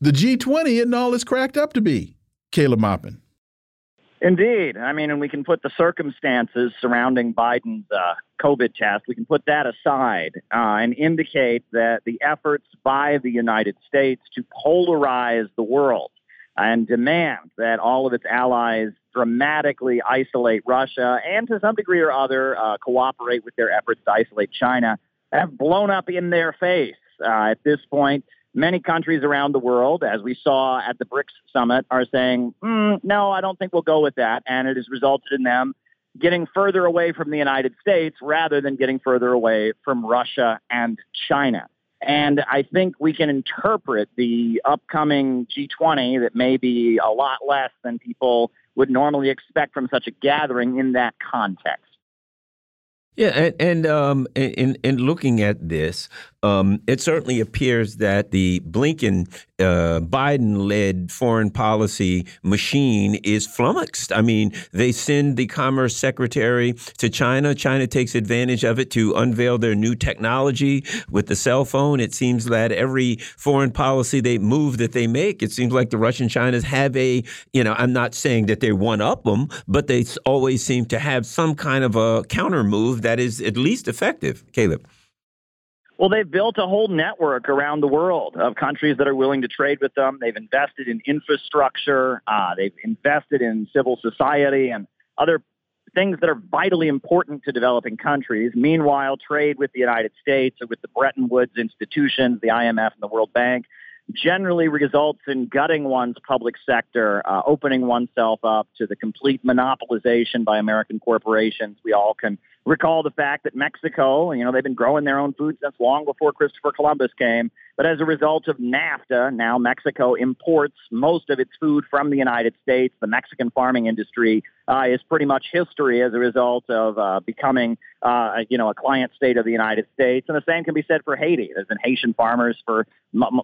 The G20 isn't all it's cracked up to be. Caleb Maupin. Indeed. I mean, and we can put the circumstances surrounding Biden's uh, COVID test, we can put that aside uh, and indicate that the efforts by the United States to polarize the world and demand that all of its allies dramatically isolate Russia and to some degree or other uh, cooperate with their efforts to isolate China have blown up in their face. Uh, at this point, many countries around the world, as we saw at the BRICS summit, are saying, mm, no, I don't think we'll go with that. And it has resulted in them getting further away from the United States rather than getting further away from Russia and China. And I think we can interpret the upcoming G20 that may be a lot less than people would normally expect from such a gathering in that context. Yeah, and, and um, in in looking at this, um, it certainly appears that the Blinken uh, Biden led foreign policy machine is flummoxed. I mean, they send the commerce secretary to China. China takes advantage of it to unveil their new technology with the cell phone. It seems that every foreign policy they move that they make, it seems like the Russian Chinas have a, you know, I'm not saying that they one up them, but they always seem to have some kind of a counter move that is at least effective. Caleb. Well, they've built a whole network around the world of countries that are willing to trade with them. They've invested in infrastructure. Uh, they've invested in civil society and other things that are vitally important to developing countries. Meanwhile, trade with the United States or with the Bretton Woods institutions, the IMF and the World Bank, generally results in gutting one's public sector, uh, opening oneself up to the complete monopolization by American corporations. We all can recall the fact that Mexico, you know, they've been growing their own food since long before Christopher Columbus came. But as a result of NAFTA, now Mexico imports most of its food from the United States. The Mexican farming industry uh, is pretty much history as a result of uh, becoming, uh, you know, a client state of the United States. And the same can be said for Haiti. There's been Haitian farmers for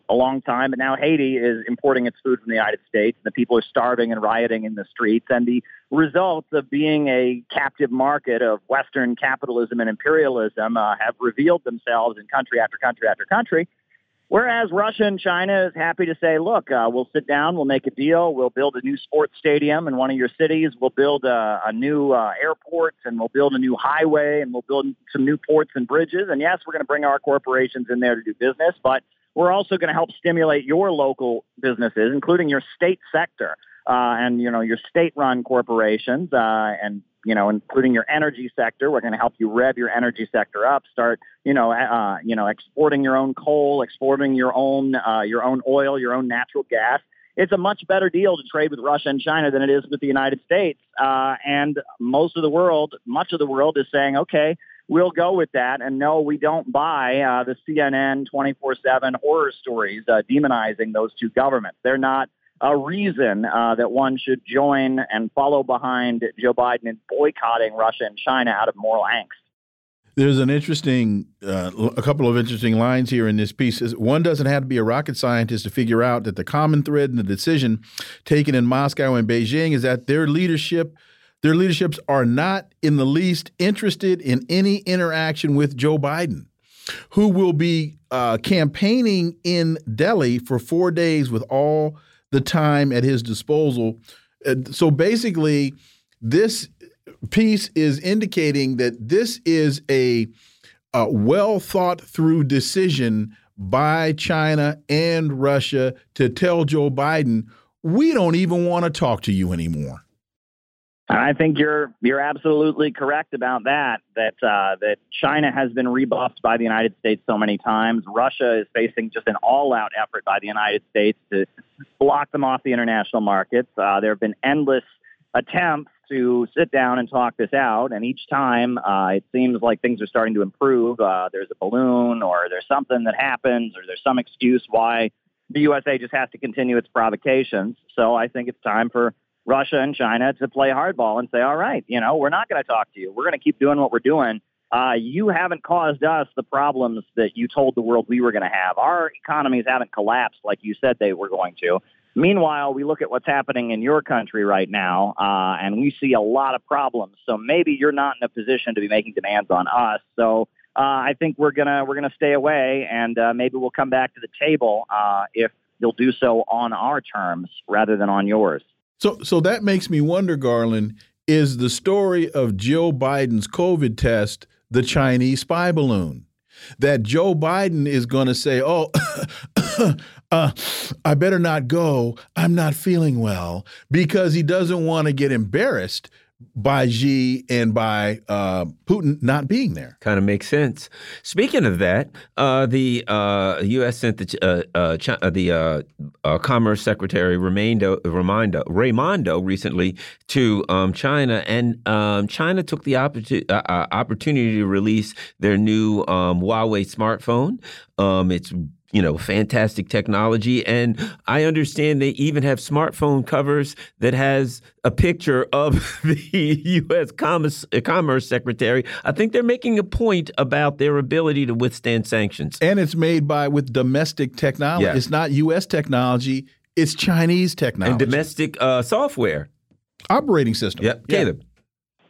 a long time, but now Haiti is importing its food from the United States. And the people are starving and rioting in the streets. And the results of being a captive market of Western capitalism and imperialism uh, have revealed themselves in country after country after country. Whereas Russia and China is happy to say, look, uh, we'll sit down, we'll make a deal, we'll build a new sports stadium in one of your cities, we'll build a, a new uh, airport, and we'll build a new highway, and we'll build some new ports and bridges. And yes, we're going to bring our corporations in there to do business, but we're also going to help stimulate your local businesses, including your state sector. Uh, and you know your state-run corporations, uh, and you know, including your energy sector. We're going to help you rev your energy sector up. Start, you know, uh, you know, exporting your own coal, exporting your own uh, your own oil, your own natural gas. It's a much better deal to trade with Russia and China than it is with the United States. Uh, and most of the world, much of the world, is saying, okay, we'll go with that. And no, we don't buy uh, the CNN 24/7 horror stories uh, demonizing those two governments. They're not a reason uh, that one should join and follow behind Joe Biden in boycotting Russia and China out of moral angst. There's an interesting, uh, a couple of interesting lines here in this piece. One doesn't have to be a rocket scientist to figure out that the common thread in the decision taken in Moscow and Beijing is that their leadership, their leaderships are not in the least interested in any interaction with Joe Biden, who will be uh, campaigning in Delhi for four days with all the time at his disposal. Uh, so basically, this piece is indicating that this is a, a well thought through decision by China and Russia to tell Joe Biden, we don't even want to talk to you anymore. And I think you're you're absolutely correct about that. That uh, that China has been rebuffed by the United States so many times. Russia is facing just an all-out effort by the United States to block them off the international markets. Uh, there have been endless attempts to sit down and talk this out, and each time uh, it seems like things are starting to improve. Uh, there's a balloon, or there's something that happens, or there's some excuse why the USA just has to continue its provocations. So I think it's time for Russia and China to play hardball and say, all right, you know, we're not going to talk to you. We're going to keep doing what we're doing. Uh, you haven't caused us the problems that you told the world we were going to have. Our economies haven't collapsed like you said they were going to. Meanwhile, we look at what's happening in your country right now, uh, and we see a lot of problems. So maybe you're not in a position to be making demands on us. So uh, I think we're gonna we're gonna stay away, and uh, maybe we'll come back to the table uh, if you'll do so on our terms rather than on yours. So, so that makes me wonder, Garland, is the story of Joe Biden's COVID test the Chinese spy balloon? That Joe Biden is going to say, oh, uh, I better not go. I'm not feeling well because he doesn't want to get embarrassed by Xi and by uh, Putin not being there. Kind of makes sense. Speaking of that, uh, the uh, U.S. sent the uh, uh, uh, the Commerce Secretary Raimondo, Raimondo, Raimondo recently to um, China, and um, China took the opportunity opportunity to release their new um, Huawei smartphone. Um, it's you know, fantastic technology. And I understand they even have smartphone covers that has a picture of the U.S. Commerce, Commerce Secretary. I think they're making a point about their ability to withstand sanctions. And it's made by with domestic technology. Yeah. It's not U.S. technology. It's Chinese technology and domestic uh, software operating system. Yep, Caleb.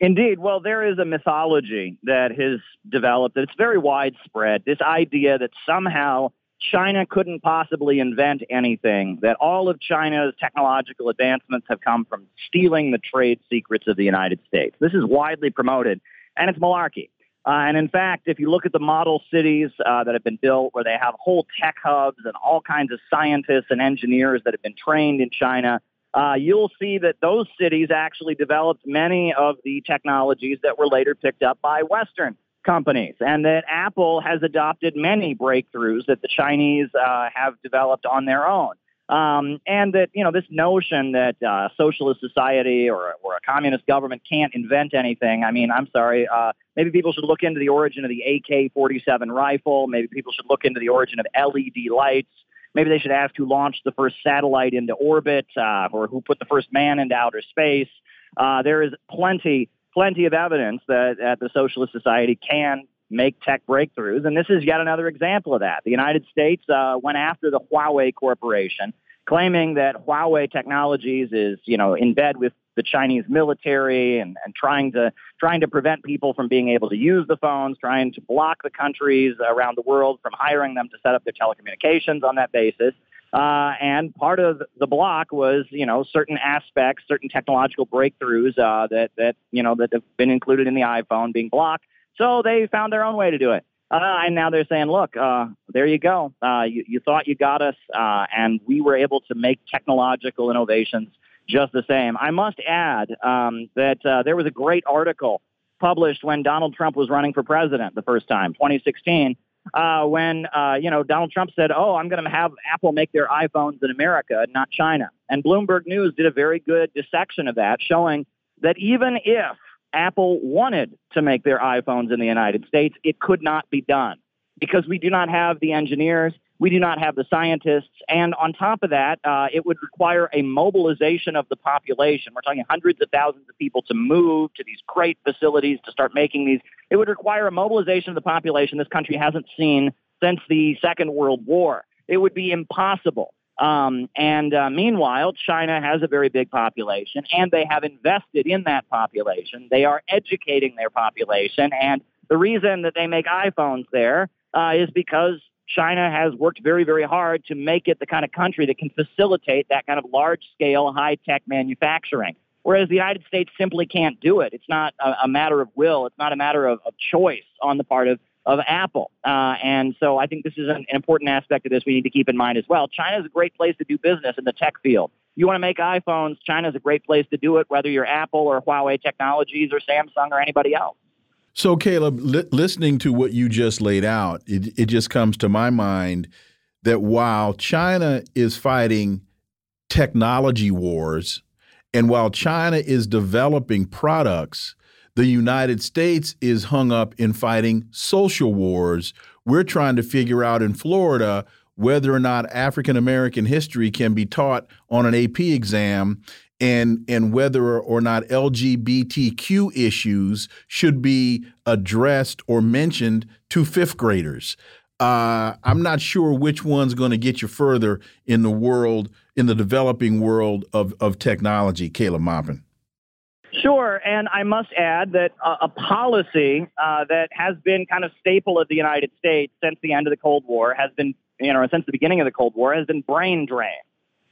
Indeed. Well, there is a mythology that has developed. It's very widespread. This idea that somehow China couldn't possibly invent anything, that all of China's technological advancements have come from stealing the trade secrets of the United States. This is widely promoted, and it's malarkey. Uh, and in fact, if you look at the model cities uh, that have been built where they have whole tech hubs and all kinds of scientists and engineers that have been trained in China, uh, you'll see that those cities actually developed many of the technologies that were later picked up by Western companies, and that Apple has adopted many breakthroughs that the Chinese uh, have developed on their own. Um, and that you know this notion that uh, socialist society or, or a communist government can't invent anything. I mean, I'm sorry. Uh, maybe people should look into the origin of the AK-47 rifle. Maybe people should look into the origin of LED lights. Maybe they should ask who launched the first satellite into orbit uh, or who put the first man into outer space. Uh, there is plenty plenty of evidence that, that the socialist society can make tech breakthroughs. And this is yet another example of that. The United States uh, went after the Huawei Corporation, claiming that Huawei Technologies is, you know, in bed with the Chinese military and, and trying to trying to prevent people from being able to use the phones, trying to block the countries around the world from hiring them to set up their telecommunications on that basis. Uh, and part of the block was, you know, certain aspects, certain technological breakthroughs uh, that that you know that have been included in the iPhone being blocked. So they found their own way to do it. Uh, and now they're saying, look, uh, there you go. Uh, you, you thought you got us, uh, and we were able to make technological innovations just the same. I must add um, that there was a great article published when Donald Trump was running for president the first time, 2016, uh, when uh, you know Donald Trump said, "Oh, I'm going to have Apple make their iPhones in America, not China." And Bloomberg News did a very good dissection of that, showing that even if Apple wanted to make their iPhones in the United States, it could not be done because we do not have the engineers, we do not have the scientists, and on top of that, uh, it would require a mobilization of the population. We're talking hundreds of thousands of people to move to these great facilities to start making these. It would require a mobilization of the population this country hasn't seen since the Second World War. It would be impossible. Um, and uh, meanwhile, China has a very big population, and they have invested in that population. They are educating their population, and the reason that they make iPhones there uh, is because China has worked very, very hard to make it the kind of country that can facilitate that kind of large scale, high tech manufacturing. Whereas the United States simply can't do it. It's not a, a matter of will. It's not a matter of, of choice on the part of, of Apple. Uh, and so I think this is an, an important aspect of this we need to keep in mind as well. China is a great place to do business in the tech field. you want to make iPhones, China is a great place to do it, whether you're Apple or Huawei Technologies or Samsung or anybody else. So, Caleb, li listening to what you just laid out, it, it just comes to my mind that while China is fighting technology wars and while China is developing products, the United States is hung up in fighting social wars. We're trying to figure out in Florida whether or not African American history can be taught on an AP exam and and whether or not LGBTQ issues should be addressed or mentioned to fifth graders. Uh, I'm not sure which one's going to get you further in the world, in the developing world of, of technology, Caleb Maupin. Sure, and I must add that a policy uh, that has been kind of staple of the United States since the end of the Cold War has been, you know, since the beginning of the Cold War has been brain drain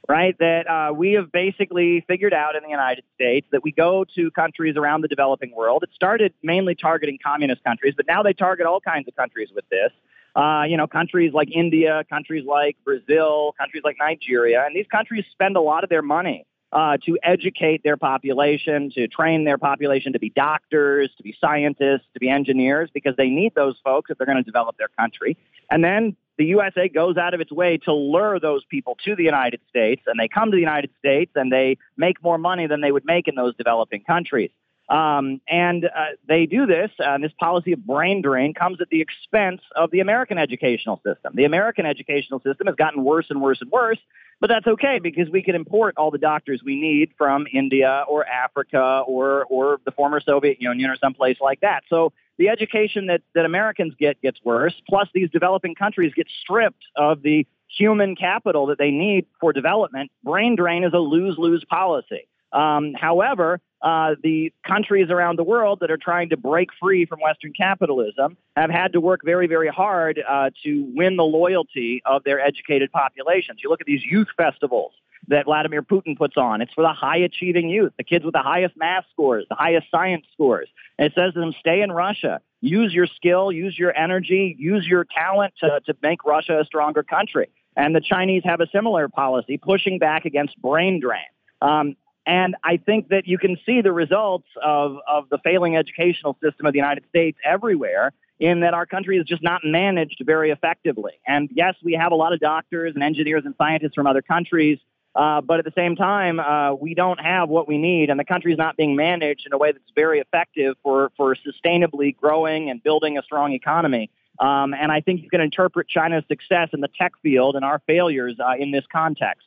right? That uh, we have basically figured out in the United States that we go to countries around the developing world. It started mainly targeting communist countries, but now they target all kinds of countries with this. Uh, you know, countries like India, countries like Brazil, countries like Nigeria, and these countries spend a lot of their money uh, to educate their population, to train their population to be doctors, to be scientists, to be engineers, because they need those folks if they're going to develop their country. And then the USA goes out of its way to lure those people to the United States, and they come to the United States and they make more money than they would make in those developing countries. Um, and uh, they do this, uh, and this policy of brain drain comes at the expense of the American educational system. The American educational system has gotten worse and worse and worse, but that's okay because we can import all the doctors we need from India or Africa or, or the former Soviet Union or someplace like that. So the education that, that Americans get gets worse, plus these developing countries get stripped of the human capital that they need for development. Brain drain is a lose-lose policy. Um, however, uh, the countries around the world that are trying to break free from Western capitalism have had to work very, very hard uh, to win the loyalty of their educated populations. You look at these youth festivals that Vladimir Putin puts on. It's for the high achieving youth, the kids with the highest math scores, the highest science scores. And it says to them, stay in Russia, use your skill, use your energy, use your talent to, to make Russia a stronger country. And the Chinese have a similar policy, pushing back against brain drain. Um, and I think that you can see the results of, of the failing educational system of the United States everywhere in that our country is just not managed very effectively. And yes, we have a lot of doctors and engineers and scientists from other countries uh, but at the same time, uh, we don't have what we need, and the country is not being managed in a way that's very effective for, for sustainably growing and building a strong economy. Um, and I think you can interpret China's success in the tech field and our failures uh, in this context.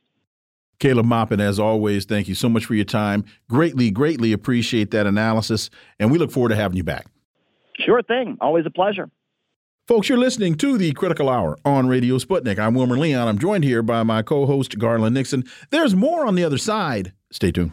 Caleb Maupin, as always, thank you so much for your time. Greatly, greatly appreciate that analysis, and we look forward to having you back. Sure thing. Always a pleasure. Folks, you're listening to the Critical Hour on Radio Sputnik. I'm Wilmer Leon. I'm joined here by my co host, Garland Nixon. There's more on the other side. Stay tuned.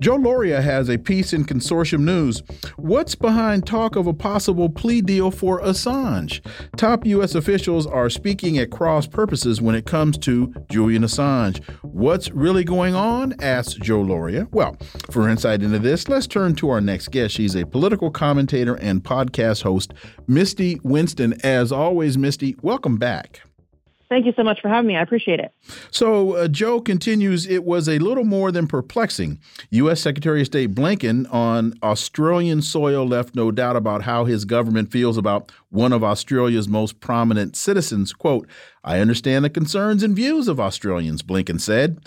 Joe Lauria has a piece in Consortium News. What's behind talk of a possible plea deal for Assange? Top U.S. officials are speaking at cross purposes when it comes to Julian Assange. What's really going on? asks Joe Lauria. Well, for insight into this, let's turn to our next guest. She's a political commentator and podcast host, Misty Winston. As always, Misty, welcome back. Thank you so much for having me. I appreciate it. So, uh, Joe continues it was a little more than perplexing. U.S. Secretary of State Blinken on Australian soil left no doubt about how his government feels about one of Australia's most prominent citizens. Quote, I understand the concerns and views of Australians, Blinken said.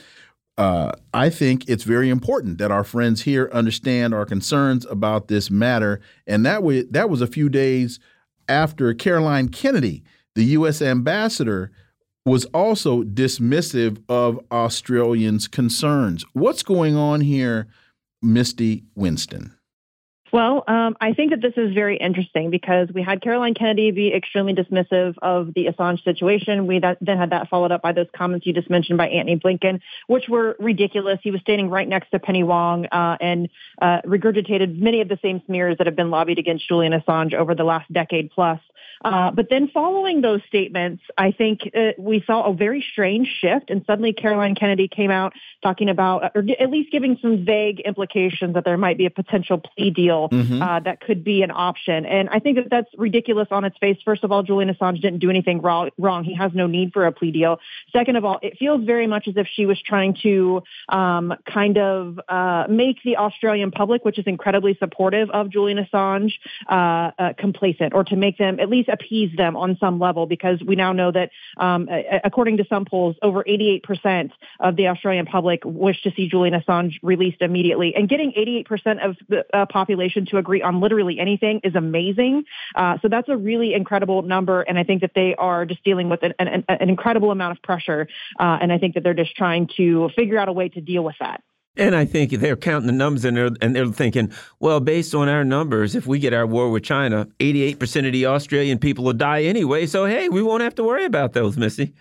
Uh, I think it's very important that our friends here understand our concerns about this matter. And that, that was a few days after Caroline Kennedy, the U.S. ambassador, was also dismissive of Australians' concerns. What's going on here, Misty Winston? Well, um, I think that this is very interesting because we had Caroline Kennedy be extremely dismissive of the Assange situation. We that, then had that followed up by those comments you just mentioned by Antony Blinken, which were ridiculous. He was standing right next to Penny Wong uh, and uh, regurgitated many of the same smears that have been lobbied against Julian Assange over the last decade plus. Uh, but then following those statements, I think uh, we saw a very strange shift. And suddenly Caroline Kennedy came out talking about, or at least giving some vague implications that there might be a potential plea deal mm-hmm. uh, that could be an option. And I think that that's ridiculous on its face. First of all, Julian Assange didn't do anything wrong. wrong. He has no need for a plea deal. Second of all, it feels very much as if she was trying to um, kind of uh, make the Australian public, which is incredibly supportive of Julian Assange, uh, uh, complacent or to make them at least appease them on some level because we now know that, um, according to some polls, over 88% of the Australian public wish to see Julian Assange released immediately. And getting 88% of the uh, population to agree on literally anything is amazing. Uh, so that's a really incredible number. And I think that they are just dealing with an, an, an incredible amount of pressure. Uh, and I think that they're just trying to figure out a way to deal with that. And I think they're counting the numbers and they're, and they're thinking, well, based on our numbers, if we get our war with China, 88% of the Australian people will die anyway. So, hey, we won't have to worry about those, Missy.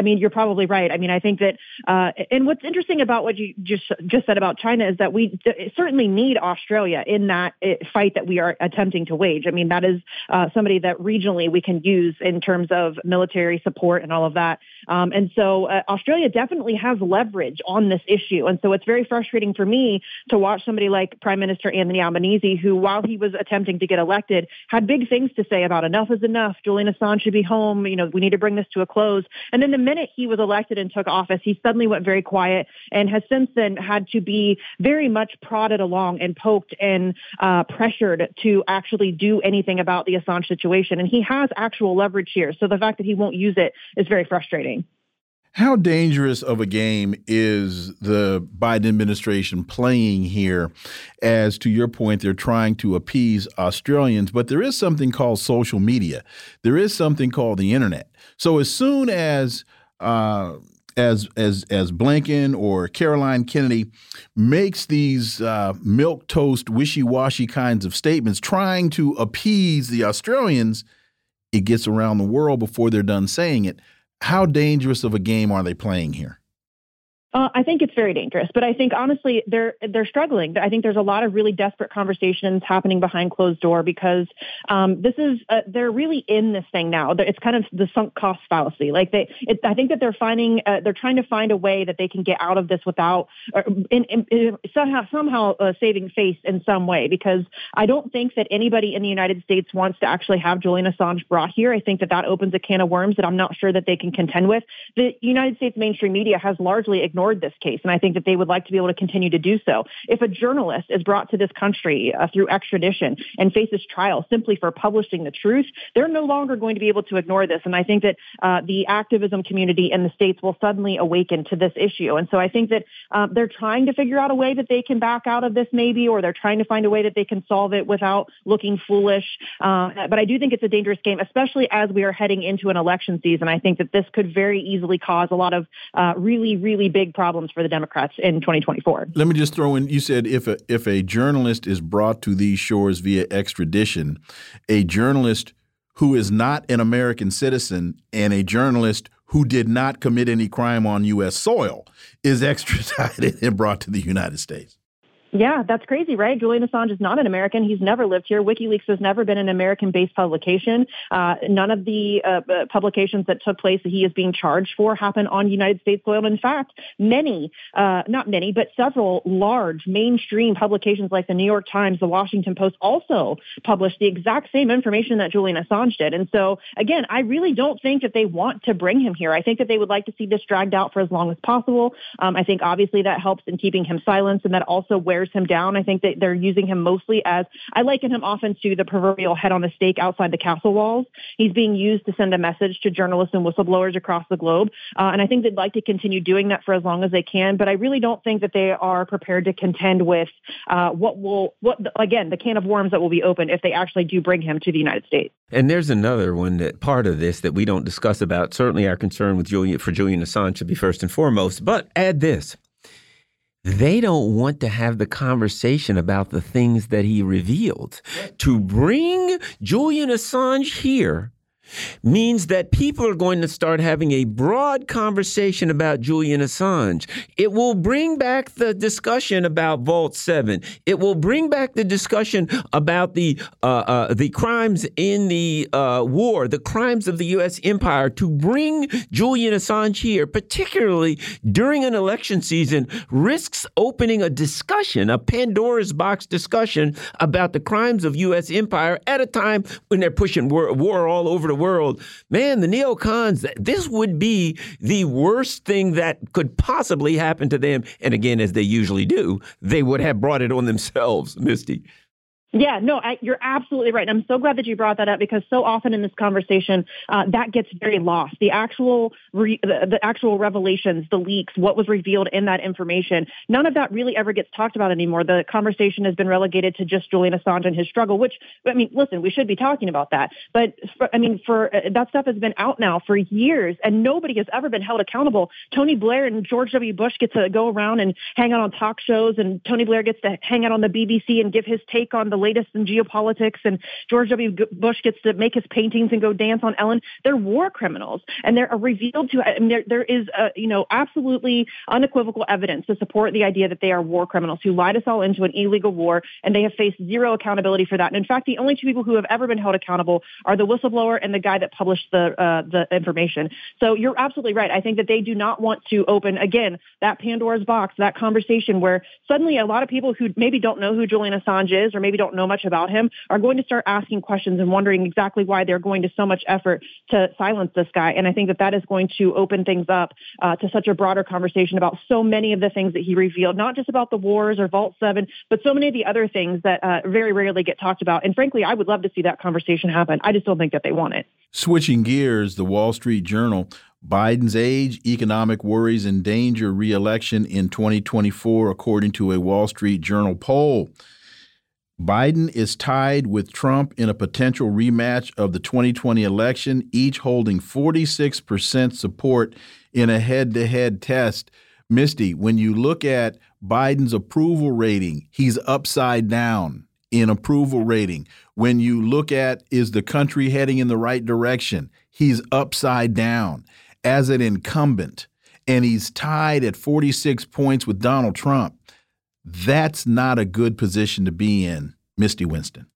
I mean, you're probably right. I mean, I think that, uh, and what's interesting about what you just just said about China is that we certainly need Australia in that uh, fight that we are attempting to wage. I mean, that is uh, somebody that regionally we can use in terms of military support and all of that. Um, and so uh, Australia definitely has leverage on this issue. And so it's very frustrating for me to watch somebody like Prime Minister Anthony Albanese, who, while he was attempting to get elected, had big things to say about enough is enough. Julian Assange should be home. You know, we need to bring this to a close. And then the minute he was elected and took office, he suddenly went very quiet and has since then had to be very much prodded along and poked and uh, pressured to actually do anything about the Assange situation. And he has actual leverage here. So the fact that he won't use it is very frustrating. How dangerous of a game is the Biden administration playing here? As to your point, they're trying to appease Australians, but there is something called social media. There is something called the internet. So as soon as uh, as as as Blinken or Caroline Kennedy makes these uh, milk toast wishy washy kinds of statements, trying to appease the Australians, it gets around the world before they're done saying it. How dangerous of a game are they playing here? Uh, I think it's very dangerous, but I think honestly they're they're struggling. I think there's a lot of really desperate conversations happening behind closed door because um, this is uh, they're really in this thing now. It's kind of the sunk cost fallacy. Like they, it, I think that they're finding uh, they're trying to find a way that they can get out of this without in, in, in somehow somehow uh, saving face in some way. Because I don't think that anybody in the United States wants to actually have Julian Assange brought here. I think that that opens a can of worms that I'm not sure that they can contend with. The United States mainstream media has largely ignored ignored this case, and I think that they would like to be able to continue to do so. If a journalist is brought to this country uh, through extradition and faces trial simply for publishing the truth, they're no longer going to be able to ignore this. And I think that uh, the activism community in the states will suddenly awaken to this issue. And so I think that uh, they're trying to figure out a way that they can back out of this, maybe, or they're trying to find a way that they can solve it without looking foolish. Uh, but I do think it's a dangerous game, especially as we are heading into an election season. I think that this could very easily cause a lot of uh, really, really big problems for the Democrats in 2024. Let me just throw in you said if a, if a journalist is brought to these shores via extradition, a journalist who is not an American citizen and a journalist who did not commit any crime on U.S. soil is extradited and brought to the United States. Yeah, that's crazy, right? Julian Assange is not an American. He's never lived here. WikiLeaks has never been an American-based publication. Uh, none of the uh, uh, publications that took place that he is being charged for happen on United States soil. In fact, many, uh, not many, but several large mainstream publications like the New York Times, the Washington Post also published the exact same information that Julian Assange did. And so, again, I really don't think that they want to bring him here. I think that they would like to see this dragged out for as long as possible. Um, I think obviously that helps in keeping him silent, and that also wears wears him down. I think that they're using him mostly as I liken him often to the proverbial head on the stake outside the castle walls. He's being used to send a message to journalists and whistleblowers across the globe. Uh, and I think they'd like to continue doing that for as long as they can. But I really don't think that they are prepared to contend with uh, what will, what again, the can of worms that will be opened if they actually do bring him to the United States. And there's another one that part of this that we don't discuss about. Certainly, our concern with Julian for Julian Assange should be first and foremost. But add this they don't want to have the conversation about the things that he revealed. To bring Julian Assange here means that people are going to start having a broad conversation about Julian Assange. It will bring back the discussion about Vault 7. It will bring back the discussion about the uh, uh, the crimes in the uh, war, the crimes of the U.S. empire. To bring Julian Assange here, particularly during an election season, risks opening a discussion, a Pandora's box discussion about the crimes of U.S. empire at a time when they're pushing war, war all over the world, man, the neocons, this would be the worst thing that could possibly happen to them. And again, as they usually do, they would have brought it on themselves, Misty. Yeah, no, I, you're absolutely right. And I'm so glad that you brought that up because so often in this conversation, uh, that gets very lost. The actual, re, the, the, actual revelations, the leaks, what was revealed in that information, none of that really ever gets talked about anymore. The conversation has been relegated to just Julian Assange and his struggle. Which, I mean, listen, we should be talking about that. But for, I mean, for uh, that stuff has been out now for years, and nobody has ever been held accountable. Tony Blair and George W. Bush get to go around and hang out on talk shows, and Tony Blair gets to hang out on the BBC and give his take on the latest in geopolitics, and George W. Bush gets to make his paintings and go dance on Ellen. They're war criminals, and they're revealed to. I mean, there, there is, a, you know, absolutely unequivocal evidence to support the idea that they are war criminals who lied us all into an illegal war, and they have faced zero accountability for that. And in fact, the only two people who have ever been held accountable are the whistleblower and the guy that published the uh, the information. So you're absolutely right. I think that they do not want to open again that Pandora's box, that conversation where suddenly a lot of people who maybe don't know who Julian Assange is or maybe don't know much about him are going to start asking questions and wondering exactly why they're going to so much effort to silence this guy. And I think that that is going to open things up uh, to such a broader conversation about so many of the things that he revealed, not just about the wars or Vault 7, but so many of the other things that uh, very rarely get talked about. And frankly, I would love to see that conversation happen. I just don't think that they want it. Switching gears, the Wall Street Journal Biden's age, economic worries, and danger reelection in 2024, according to a Wall Street Journal poll. Biden is tied with Trump in a potential rematch of the 2020 election, each holding 46% support in a head to head test. Misty, when you look at Biden's approval rating, he's upside down in approval rating. When you look at is the country heading in the right direction, he's upside down as an incumbent, and he's tied at 46 points with Donald Trump. That's not a good position to be in, Misty Winston.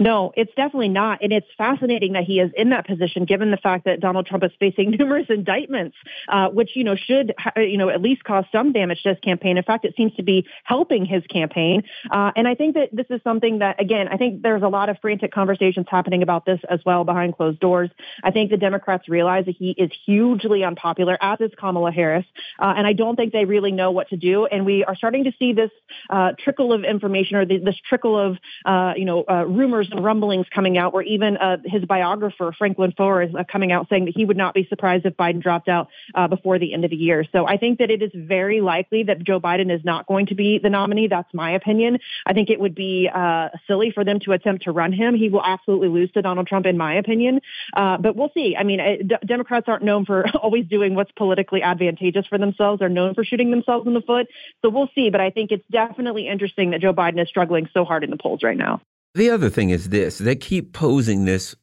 No, it's definitely not. And it's fascinating that he is in that position, given the fact that Donald Trump is facing numerous indictments, uh, which, you know, should, you know, at least cause some damage to his campaign. In fact, it seems to be helping his campaign. Uh, and I think that this is something that, again, I think there's a lot of frantic conversations happening about this as well behind closed doors. I think the Democrats realize that he is hugely unpopular, as is Kamala Harris. Uh, and I don't think they really know what to do. And we are starting to see this uh, trickle of information or the, this trickle of, uh, you know, uh, rumors and rumblings coming out where even uh, his biographer, Franklin Foer, is uh, coming out saying that he would not be surprised if Biden dropped out uh, before the end of the year. So I think that it is very likely that Joe Biden is not going to be the nominee. That's my opinion. I think it would be uh, silly for them to attempt to run him. He will absolutely lose to Donald Trump, in my opinion. Uh, but we'll see. I mean, uh, Democrats aren't known for always doing what's politically advantageous for themselves. They're known for shooting themselves in the foot. So we'll see. But I think it's definitely interesting that Joe Biden is struggling so hard in the polls right now. The other thing is this they keep posing this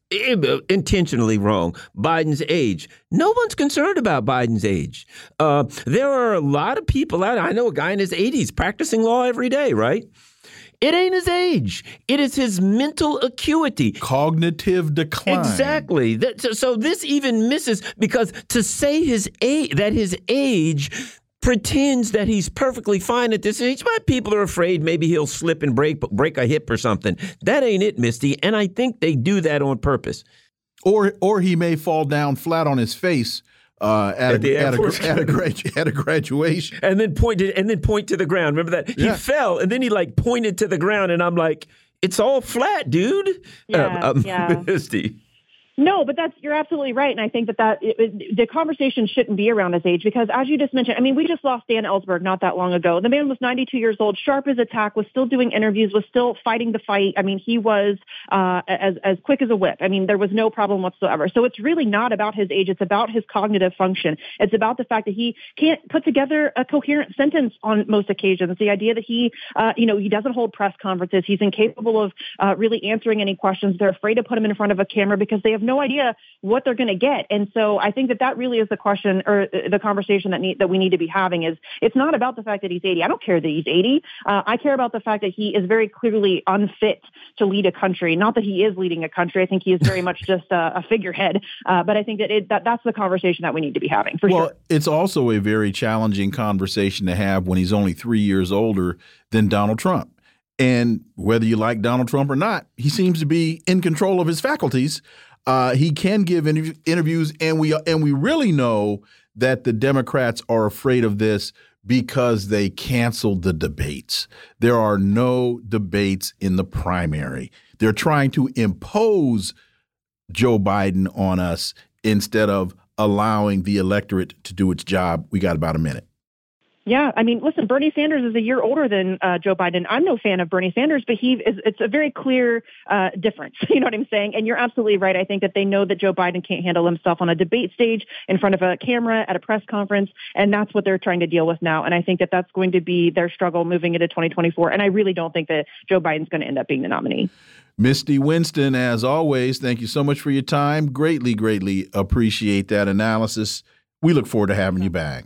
intentionally wrong Biden's age. No one's concerned about Biden's age. Uh, there are a lot of people out. I know a guy in his 80s practicing law every day, right? It ain't his age. It is his mental acuity. Cognitive decline. Exactly. so, so this even misses because to say his age that his age pretends that he's perfectly fine at this age, but people are afraid maybe he'll slip and break break a hip or something. That ain't it, Misty. And I think they do that on purpose. Or or he may fall down flat on his face uh, at, at, a, at, a, at, a gradu at, a, graduation, and then pointed and then point to the ground. Remember that he fell and then he like pointed to the ground, and I'm like, it's all flat, dude. Yeah, um, um, yeah. Misty. No, but that's you're absolutely right, and I think that that it, it, the conversation shouldn't be around his age because, as you just mentioned, I mean, we just lost Dan Ellsberg not that long ago. The man was 92 years old, sharp as a tack, was still doing interviews, was still fighting the fight. I mean, he was uh, as as quick as a whip. I mean, there was no problem whatsoever. So it's really not about his age; it's about his cognitive function. It's about the fact that he can't put together a coherent sentence on most occasions. The idea that he, uh, you know, he doesn't hold press conferences. He's incapable of uh, really answering any questions. They're afraid to put him in front of a camera because they have no idea what they're going to get. And so I think that that really is the question or the conversation that need, that we need to be having is it's not about the fact that he's 80. I don't care that he's 80. Uh, I care about the fact that he is very clearly unfit to lead a country. Not that he is leading a country. I think he is very much just a, a figurehead. Uh, but I think that, it, that that's the conversation that we need to be having for well, sure. it's also a very challenging conversation to have when he's only three years older than Donald Trump. And whether you like Donald Trump or not, he seems to be in control of his faculties. Uh, he can give interv interviews, and we and we really know that the Democrats are afraid of this because they canceled the debates. There are no debates in the primary. They're trying to impose Joe Biden on us instead of allowing the electorate to do its job. We got about a minute. Yeah, I mean, listen, Bernie Sanders is a year older than uh, Joe Biden. I'm no fan of Bernie Sanders, but he is, it's a very clear uh, difference. You know what I'm saying? And you're absolutely right. I think that they know that Joe Biden can't handle himself on a debate stage, in front of a camera, at a press conference, and that's what they're trying to deal with now. And I think that that's going to be their struggle moving into 2024. And I really don't think that Joe Biden's going to end up being the nominee. Misty Winston, as always, thank you so much for your time. Greatly, greatly appreciate that analysis. We look forward to having you back.